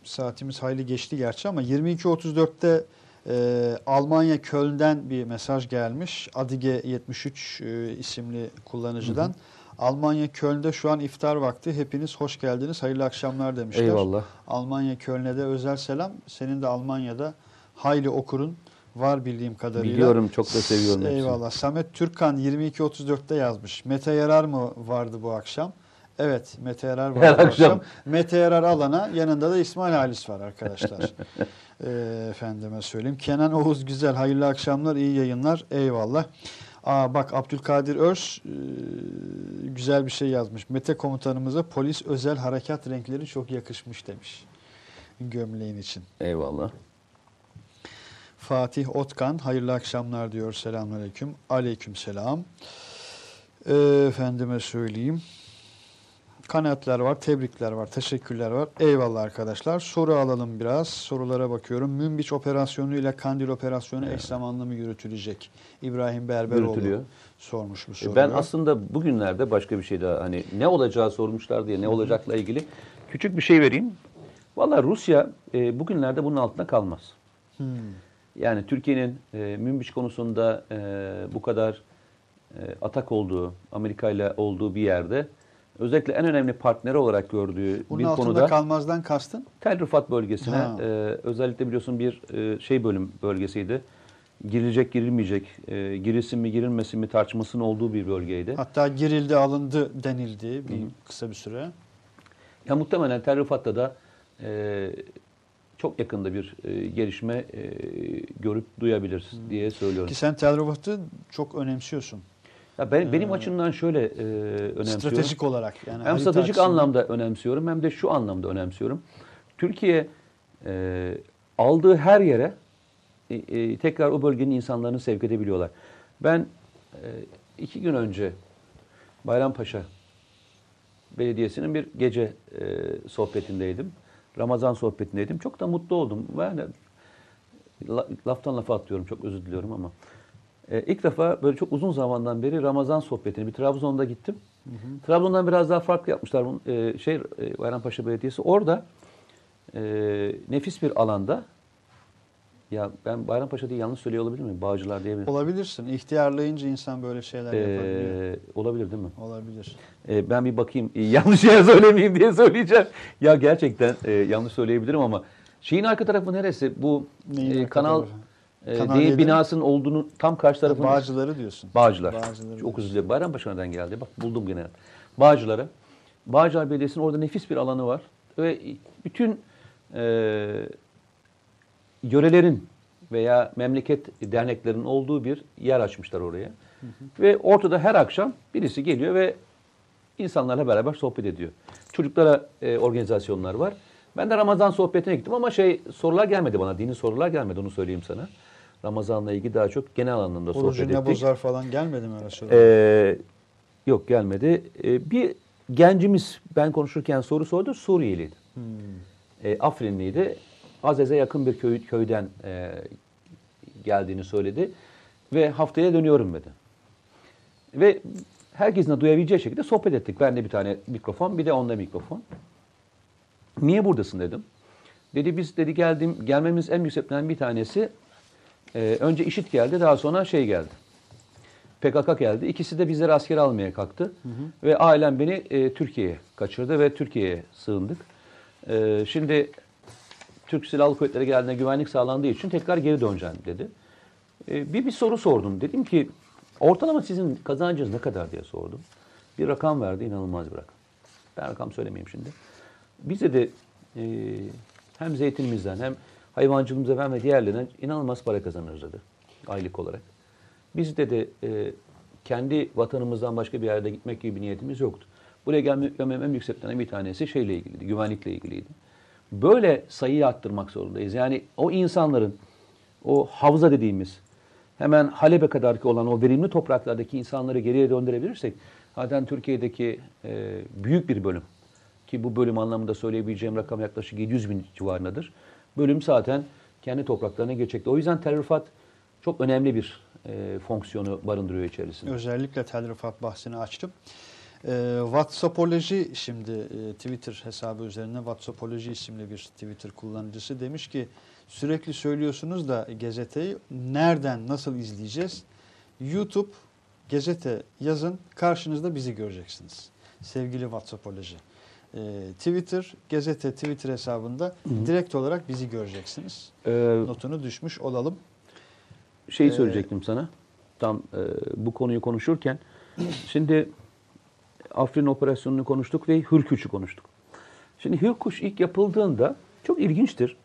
saatimiz hayli geçti gerçi ama 22.34'te e, Almanya Köln'den bir mesaj gelmiş. Adige 73 e, isimli kullanıcıdan. Almanya Köln'de şu an iftar vakti. Hepiniz hoş geldiniz. Hayırlı akşamlar demişler. Eyvallah. Almanya Köln'e de özel selam. Senin de Almanya'da hayli okurun var bildiğim kadarıyla. Biliyorum, çok da seviyorum hepsini. Eyvallah. Samet Türkan 22.34'te yazmış. Mete Yarar mı vardı bu akşam? Evet Mete Yarar var Her akşam. akşam. Mete Yarar alana yanında da İsmail Halis var arkadaşlar. Ee, efendime söyleyeyim. Kenan Oğuz Güzel hayırlı akşamlar iyi yayınlar eyvallah. Aa bak Abdülkadir Örs e, güzel bir şey yazmış. Mete komutanımıza polis özel harekat renkleri çok yakışmış demiş. Gömleğin için. Eyvallah. Fatih Otkan hayırlı akşamlar diyor. Selamünaleyküm. Aleyküm selam. Ee, efendime söyleyeyim. Kanaatler var, tebrikler var, teşekkürler var. Eyvallah arkadaşlar. Soru alalım biraz. Sorulara bakıyorum. Münbiç operasyonu ile Kandil operasyonu eş zamanlı mı yürütülecek? İbrahim Berberoğlu Yürütülüyor. sormuş bu E, soruyu. Ben aslında bugünlerde başka bir şey daha hani ne olacağı sormuşlar diye ne olacakla ilgili küçük bir şey vereyim. Valla Rusya e, bugünlerde bunun altında kalmaz. Hmm. Yani Türkiye'nin e, Münbiç konusunda e, bu kadar e, atak olduğu, Amerika ile olduğu bir yerde özellikle en önemli partneri olarak gördüğü Bunun bir altında konuda kalmazdan kastın? Tel Rifat bölgesine Ha. e, özellikle biliyorsun bir e, şey bölüm bölgesiydi. Girilecek girilmeyecek, e, girilsin mi girilmesin mi tartışmasının olduğu bir bölgeydi. Hatta girildi alındı denildi bir kısa bir süre. Ya muhtemelen Tel Rifat'ta da e, çok yakında bir e, gelişme e, görüp duyabiliriz diye söylüyorum. Ki sen Tel Rivaf'ı çok önemsiyorsun. Ya ben, benim açımdan şöyle e, önemsiyorum. Stratejik olarak. Yani hem stratejik açısından. anlamda önemsiyorum hem de şu anlamda önemsiyorum. Türkiye e, aldığı her yere e, e, tekrar o bölgenin insanlarını sevk edebiliyorlar. Ben e, iki gün önce Bayrampaşa Belediyesi'nin bir gece e, sohbetindeydim. Ramazan sohbetindeydim. Çok da mutlu oldum. Yani la- laftan lafa atlıyorum çok özür diliyorum ama. E, ilk defa böyle çok uzun zamandan beri Ramazan sohbetini bir Trabzon'da gittim. Trabzon'dan biraz daha farklı yapmışlar. bunu. E, şey e, Bayrampaşa Belediyesi orada e, nefis bir alanda ya ben Bayrampaşa diye yanlış söylüyor olabilir miyim? Bağcılar diye mi? Olabilirsin. İhtiyarlayınca insan böyle şeyler yapabiliyor. E, olabilir değil mi? Olabilir. E, ben bir bakayım e, yanlış yer söylemeyeyim diye söyleyeceğim. Ya gerçekten e, yanlış söyleyebilirim ama şeyin arka tarafı neresi? Bu Neyin e, kanal tarafı? E, Kanal değil binasının olduğunu tam karşı tarafında. Bağcıları diyorsun. Bağcılar. Bağcıları Çok özür dilerim. Bayrampaşa'dan geldi. Bak buldum gene. Bağcılar'a. Bağcılar Belediyesi'nin orada nefis bir alanı var. Ve bütün e, yörelerin veya memleket derneklerin olduğu bir yer açmışlar oraya. Ve ortada her akşam birisi geliyor ve insanlarla beraber sohbet ediyor. Çocuklara e, organizasyonlar var. Ben de Ramazan sohbetine gittim ama şey sorular gelmedi bana. Dini sorular gelmedi onu söyleyeyim sana. Ramazan'la ilgili daha çok genel anlamda sohbet Orucu ne ettik. bozar falan gelmedi mi soru? Ee, yok gelmedi. Ee, bir gencimiz ben konuşurken soru sordu. Suriyeliydi. Hmm. Ee, Afrinliydi. Azez'e yakın bir köy, köyden e, geldiğini söyledi. Ve haftaya dönüyorum dedi. Ve herkesin de duyabileceği şekilde sohbet ettik. Ben de bir tane mikrofon, bir de onda mikrofon. Niye buradasın dedim. Dedi biz dedi geldim gelmemiz en büyük sebeplerinden bir tanesi e, önce işit geldi daha sonra şey geldi. PKK geldi. İkisi de bizleri askere almaya kalktı. Ve ailem beni e, Türkiye'ye kaçırdı ve Türkiye'ye sığındık. E, şimdi Türk Silahlı Kuvvetleri geldiğinde güvenlik sağlandığı için tekrar geri döneceğim dedi. E, bir bir soru sordum. Dedim ki ortalama sizin kazancınız ne kadar diye sordum. Bir rakam verdi inanılmaz bir rakam. Ben rakam söylemeyeyim şimdi. Biz de e, hem zeytinimizden hem hayvancılığımızdan ve diğerlerinden inanılmaz para kazanırız dedi. Aylık olarak. Biz dedi e, kendi vatanımızdan başka bir yerde gitmek gibi bir niyetimiz yoktu. Buraya gelme- gelmemin en büyük bir tanesi şeyle ilgiliydi, güvenlikle ilgiliydi. Böyle sayıyı arttırmak zorundayız. Yani o insanların, o havza dediğimiz, hemen Halep'e kadarki olan o verimli topraklardaki insanları geriye döndürebilirsek, zaten Türkiye'deki e, büyük bir bölüm, ki bu bölüm anlamında söyleyebileceğim rakam yaklaşık 700 bin civarındadır. Bölüm zaten kendi topraklarına geçecekti. O yüzden Tel Rifat çok önemli bir e, fonksiyonu barındırıyor içerisinde. Özellikle Tel Rifat bahsini açtım. Ee, WhatsAppoloji şimdi e, Twitter hesabı üzerine WhatsAppoloji isimli bir Twitter kullanıcısı demiş ki sürekli söylüyorsunuz da gazeteyi nereden nasıl izleyeceğiz? YouTube gazete yazın karşınızda bizi göreceksiniz. Sevgili WhatsAppoloji. Ee, Twitter gazete Twitter hesabında direkt olarak bizi göreceksiniz. Ee, Notunu düşmüş olalım. şeyi Ee, söyleyecektim sana. Tam e, bu konuyu konuşurken. Şimdi Afrin operasyonunu konuştuk ve Hürkuş'u konuştuk. Şimdi Hürkuş ilk yapıldığında çok ilginçtir.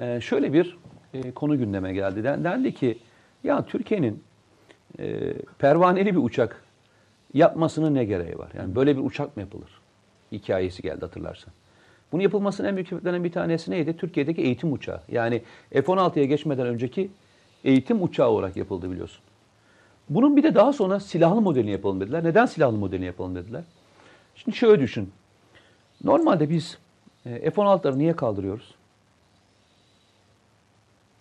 Ee, şöyle bir e, konu gündeme geldi. Den- Dendi ki ya Türkiye'nin e, pervaneli bir uçak yapmasının ne gereği var? Yani böyle bir uçak mı yapılır? Hikayesi geldi hatırlarsan. Bunun yapılmasının en büyük sebeplerinden bir tanesi neydi? Türkiye'deki eğitim uçağı. Yani F-16'ya geçmeden önceki eğitim uçağı olarak yapıldı biliyorsun. Bunun bir de daha sonra silahlı modelini yapalım dediler. Neden silahlı modelini yapalım dediler? Şimdi şöyle düşün. Normalde biz e, F-16'ları niye kaldırıyoruz?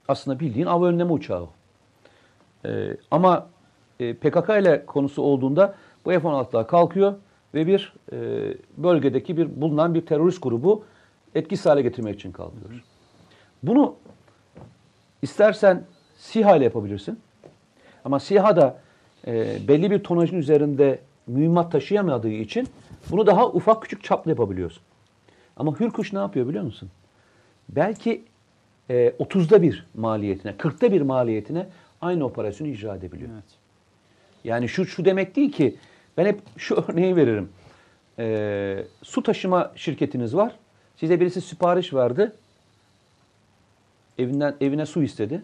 Aslında bildiğin av önleme uçağı. E, ama e, PKK ile konusu olduğunda bu F-16'lar kalkıyor ve bir e, bölgedeki bir bulunan bir terörist grubu etkisiz hale getirmek için kalkıyor. Bunu istersen SİHA ile yapabilirsin. Ama SİHA da e, belli bir tonajın üzerinde mühimmat taşıyamadığı için bunu daha ufak küçük çaplı yapabiliyorsun. Ama Hürkuş ne yapıyor biliyor musun? Belki e, 30'da bir maliyetine, 40'ta bir maliyetine aynı operasyonu icra edebiliyor. Evet. Yani şu şu demek değil ki ben hep şu örneği veririm. Ee, su taşıma şirketiniz var. Size birisi sipariş verdi. Evinden evine su istedi.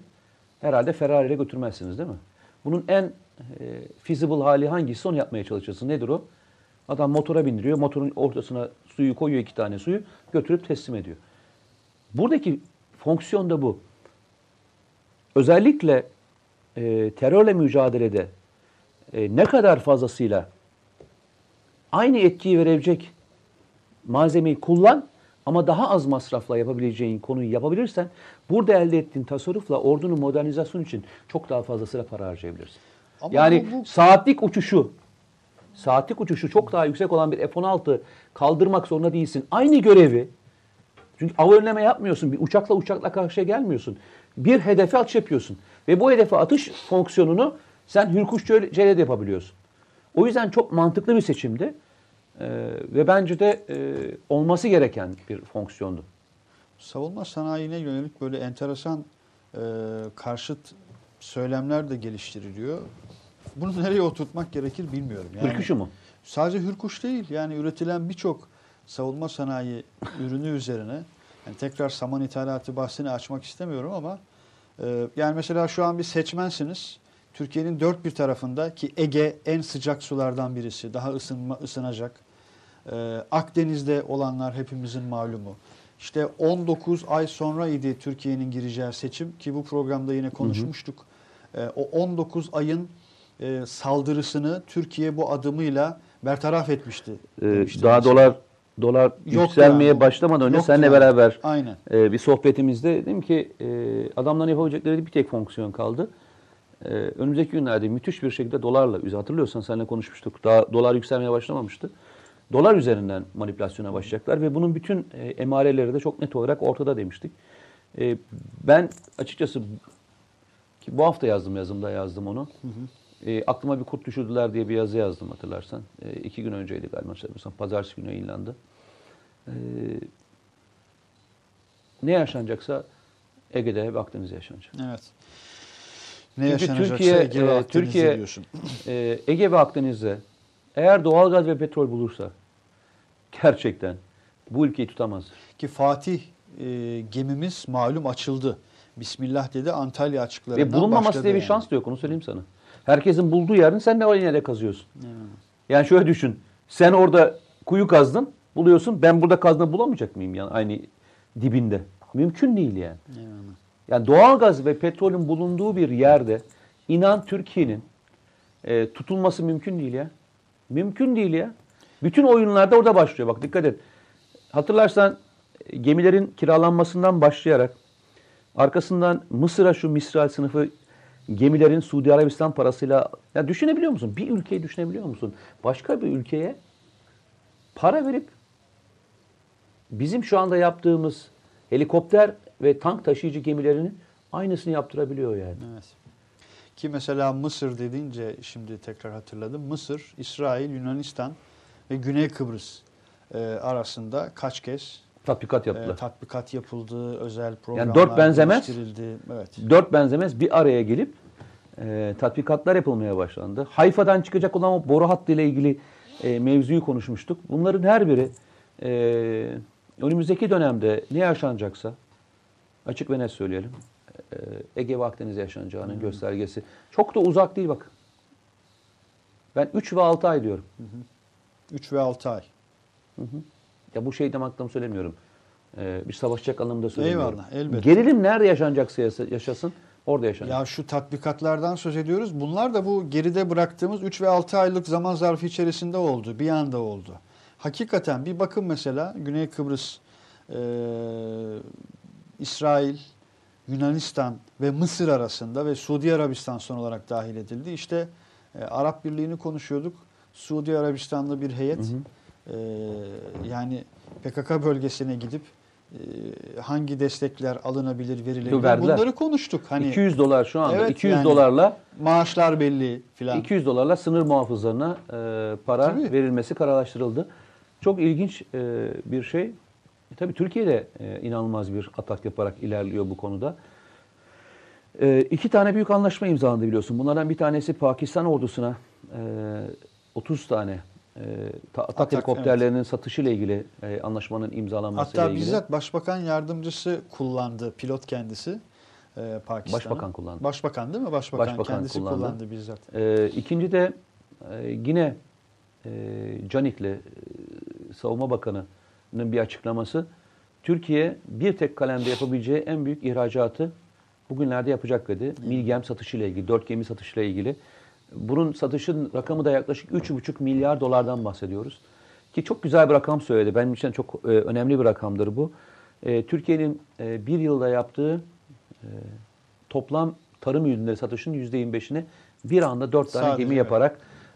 Herhalde Ferrari ile götürmezsiniz değil mi? Bunun en e, feasible hali hangisi onu yapmaya çalışırsın. Nedir o? Adam motora bindiriyor. Motorun ortasına suyu koyuyor iki tane suyu. Götürüp teslim ediyor. Buradaki fonksiyon da bu. Özellikle e, terörle mücadelede e, ne kadar fazlasıyla aynı etkiyi verebilecek malzemeyi kullan ama daha az masrafla yapabileceğin konuyu yapabilirsen burada elde ettiğin tasarrufla ordunun modernizasyon için çok daha fazlasıyla para harcayabilirsin. Ama yani bu- bu- saatlik uçuşu saatlik uçuşu çok daha yüksek olan bir F-16 kaldırmak zorunda değilsin. Aynı görevi çünkü av önleme yapmıyorsun. Bir uçakla uçakla karşıya gelmiyorsun. Bir hedefe atış yapıyorsun. Ve bu hedefe atış fonksiyonunu sen hürkuş de yapabiliyorsun. O yüzden çok mantıklı bir seçimdi. Ee, ve bence de e, olması gereken bir fonksiyondu. Savunma sanayine yönelik böyle enteresan e, karşıt söylemler de geliştiriliyor. Bunu nereye oturtmak gerekir bilmiyorum. Yani Hürküşü mu? Sadece hürkuş değil yani üretilen birçok savunma sanayi ürünü üzerine yani tekrar saman ithalatı bahsini açmak istemiyorum ama e, yani mesela şu an bir seçmensiniz. Türkiye'nin dört bir tarafında ki Ege en sıcak sulardan birisi. Daha ısınma, ısınacak. E, Akdeniz'de olanlar hepimizin malumu. İşte 19 ay sonra idi Türkiye'nin gireceği seçim ki bu programda yine konuşmuştuk. E, o 19 ayın e, saldırısını Türkiye bu adımıyla bertaraf etmişti. Ee, daha mesela. dolar dolar Yoktu yükselmeye yani. başlamadan önce Yoktu seninle yani. beraber Aynen. e, bir sohbetimizde dedim ki e, adamların yapabilecekleri bir tek fonksiyon kaldı. E, önümüzdeki günlerde müthiş bir şekilde dolarla, hatırlıyorsan seninle konuşmuştuk. Daha dolar yükselmeye başlamamıştı. Dolar üzerinden manipülasyona başlayacaklar ve bunun bütün e, emareleri de çok net olarak ortada demiştik. E, ben açıkçası ki bu hafta yazdım yazımda yazdım onu. E, aklıma bir kurt düşürdüler diye bir yazı yazdım hatırlarsan. E, iki gün önceydi galiba. hatırlamıyorsam. Pazartesi günü yayınlandı. E, ne yaşanacaksa Ege'de ve Akdeniz'de yaşanacak. Evet. Ne Çünkü yaşanacaksa Türkiye, Ege ve Akdeniz'de Türkiye- diyorsun. E, Ege ve Akdeniz'de eğer doğalgaz ve petrol bulursa gerçekten bu ülkeyi tutamaz. Ki Fatih e, gemimiz malum açıldı. Bismillah dedi Antalya açıklarından Ve bulunmaması diye bir yani. şans da yok onu söyleyeyim sana. Herkesin bulduğu yerin sen de aynı yere kazıyorsun. Yani şöyle düşün. Sen orada kuyu kazdın, buluyorsun. Ben burada kazdığını bulamayacak mıyım yani aynı dibinde? Mümkün değil yani. Yani doğalgaz ve petrolün bulunduğu bir yerde inan Türkiye'nin e, tutulması mümkün değil ya. Mümkün değil ya. Bütün oyunlarda orada başlıyor. Bak dikkat et. Hatırlarsan e, gemilerin kiralanmasından başlayarak arkasından Mısır'a şu Misral sınıfı gemilerin Suudi Arabistan parasıyla ya düşünebiliyor musun? Bir ülkeyi düşünebiliyor musun? Başka bir ülkeye para verip bizim şu anda yaptığımız helikopter ve tank taşıyıcı gemilerinin aynısını yaptırabiliyor yani. Evet. Ki mesela Mısır dediğince şimdi tekrar hatırladım. Mısır, İsrail, Yunanistan ve Güney Kıbrıs e, arasında kaç kez Tatbikat e, yaptılar. tatbikat yapıldı, özel programlar dört benzemez. Evet. Dört benzemez bir araya gelip e, tatbikatlar yapılmaya başlandı. Hayfa'dan çıkacak olan o boru hattı ile ilgili e, mevzuyu konuşmuştuk. Bunların her biri e, önümüzdeki dönemde ne yaşanacaksa açık ve net söyleyelim. E, Ege ve Akdeniz'de yaşanacağının göstergesi. Çok da uzak değil bak. Ben 3 ve 6 ay diyorum. 3 ve 6 ay. Ya bu şey demek söylemiyorum. Ee, bir savaşacak anlamda söylemiyorum. Eyvallah, elbette. Gerilim nerede yaşanacaksa yaşasın orada yaşanacak. Ya şu tatbikatlardan söz ediyoruz. Bunlar da bu geride bıraktığımız 3 ve 6 aylık zaman zarfı içerisinde oldu. Bir anda oldu. hakikaten bir bakın mesela Güney Kıbrıs, e, İsrail, Yunanistan ve Mısır arasında ve Suudi Arabistan son olarak dahil edildi. İşte e, Arap Birliği'ni konuşuyorduk. Suudi Arabistanlı bir heyet Hı hı. e, yani PKK bölgesine gidip e, hangi destekler alınabilir, verilebilir verdiler. bunları konuştuk. Hani 200 dolar şu anda Evet, 200 yani- dolarla maaşlar belli filan. 200 dolarla sınır muhafızlarına e, para Tabii. verilmesi kararlaştırıldı. Çok ilginç e, bir şey. E, tabii Türkiye de e, inanılmaz bir atak yaparak ilerliyor bu konuda. E, iki tane büyük anlaşma imzalandı biliyorsun. Bunlardan bir tanesi Pakistan ordusuna e, 30 tane e, ta- atak, Atak, helikopterlerinin satışı ile ilgili e, anlaşmanın imzalanması ile Hatta ilgili. bizzat başbakan yardımcısı kullandı pilot kendisi e, Pakistan'ı. Başbakan kullandı. Başbakan değil mi? Başbakan, Başbakan kendisi kullandı. kullandı, bizzat. Ee, ikinci de e, yine e, Canik'le e, Savunma Bakanı'nın bir açıklaması. Türkiye bir tek kalemde yapabileceği en büyük ihracatı bugünlerde yapacak dedi. Milgem satışıyla ilgili, dört gemi satışıyla ilgili. Bunun satışın rakamı da yaklaşık 3,5 milyar dolardan bahsediyoruz. Ki çok güzel bir rakam söyledi. Benim için çok e, önemli bir rakamdır bu. E, Türkiye'nin e, bir yılda yaptığı e, toplam tarım ürünleri satışının %25'ini bir anda dört tane Sadece, gemi evet.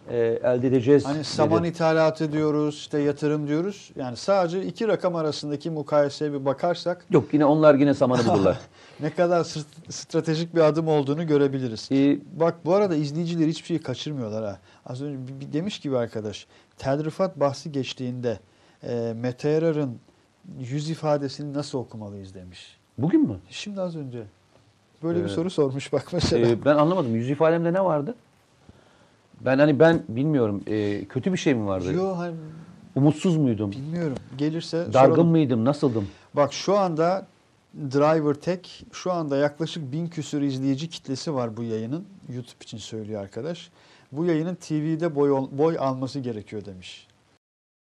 E, elde edeceğiz. Hani dedi. saman ithalatı diyoruz, işte yatırım diyoruz. Yani sadece iki rakam arasındaki mukayeseye bir bakarsak Yok yine onlar yine samanı bulurlar. ne kadar stratejik bir adım olduğunu görebiliriz. Ee, Bak bu arada izleyiciler hiçbir şeyi kaçırmıyorlar ha. Az önce bir, bir demiş gibi arkadaş. Tedrifat bahsi geçtiğinde e, Mete Yarar'ın yüz ifadesini nasıl okumalıyız demiş. bugün mü? Şimdi az önce. Böyle bir Evet. soru sormuş bak mesela. Ee, ben anlamadım. Yüz ifademde ne vardı? Ben hani ben bilmiyorum. Ee, kötü bir şey mi vardı? Yo hani Umutsuz muydum? bilmiyorum. Gelirse Dargın soralım. mıydım? Nasıldım? Bak şu anda Driver Tech şu anda yaklaşık bin küsür izleyici kitlesi var bu yayının. YouTube için söylüyor arkadaş. Bu yayının TV'de boy, boy alması gerekiyor demiş.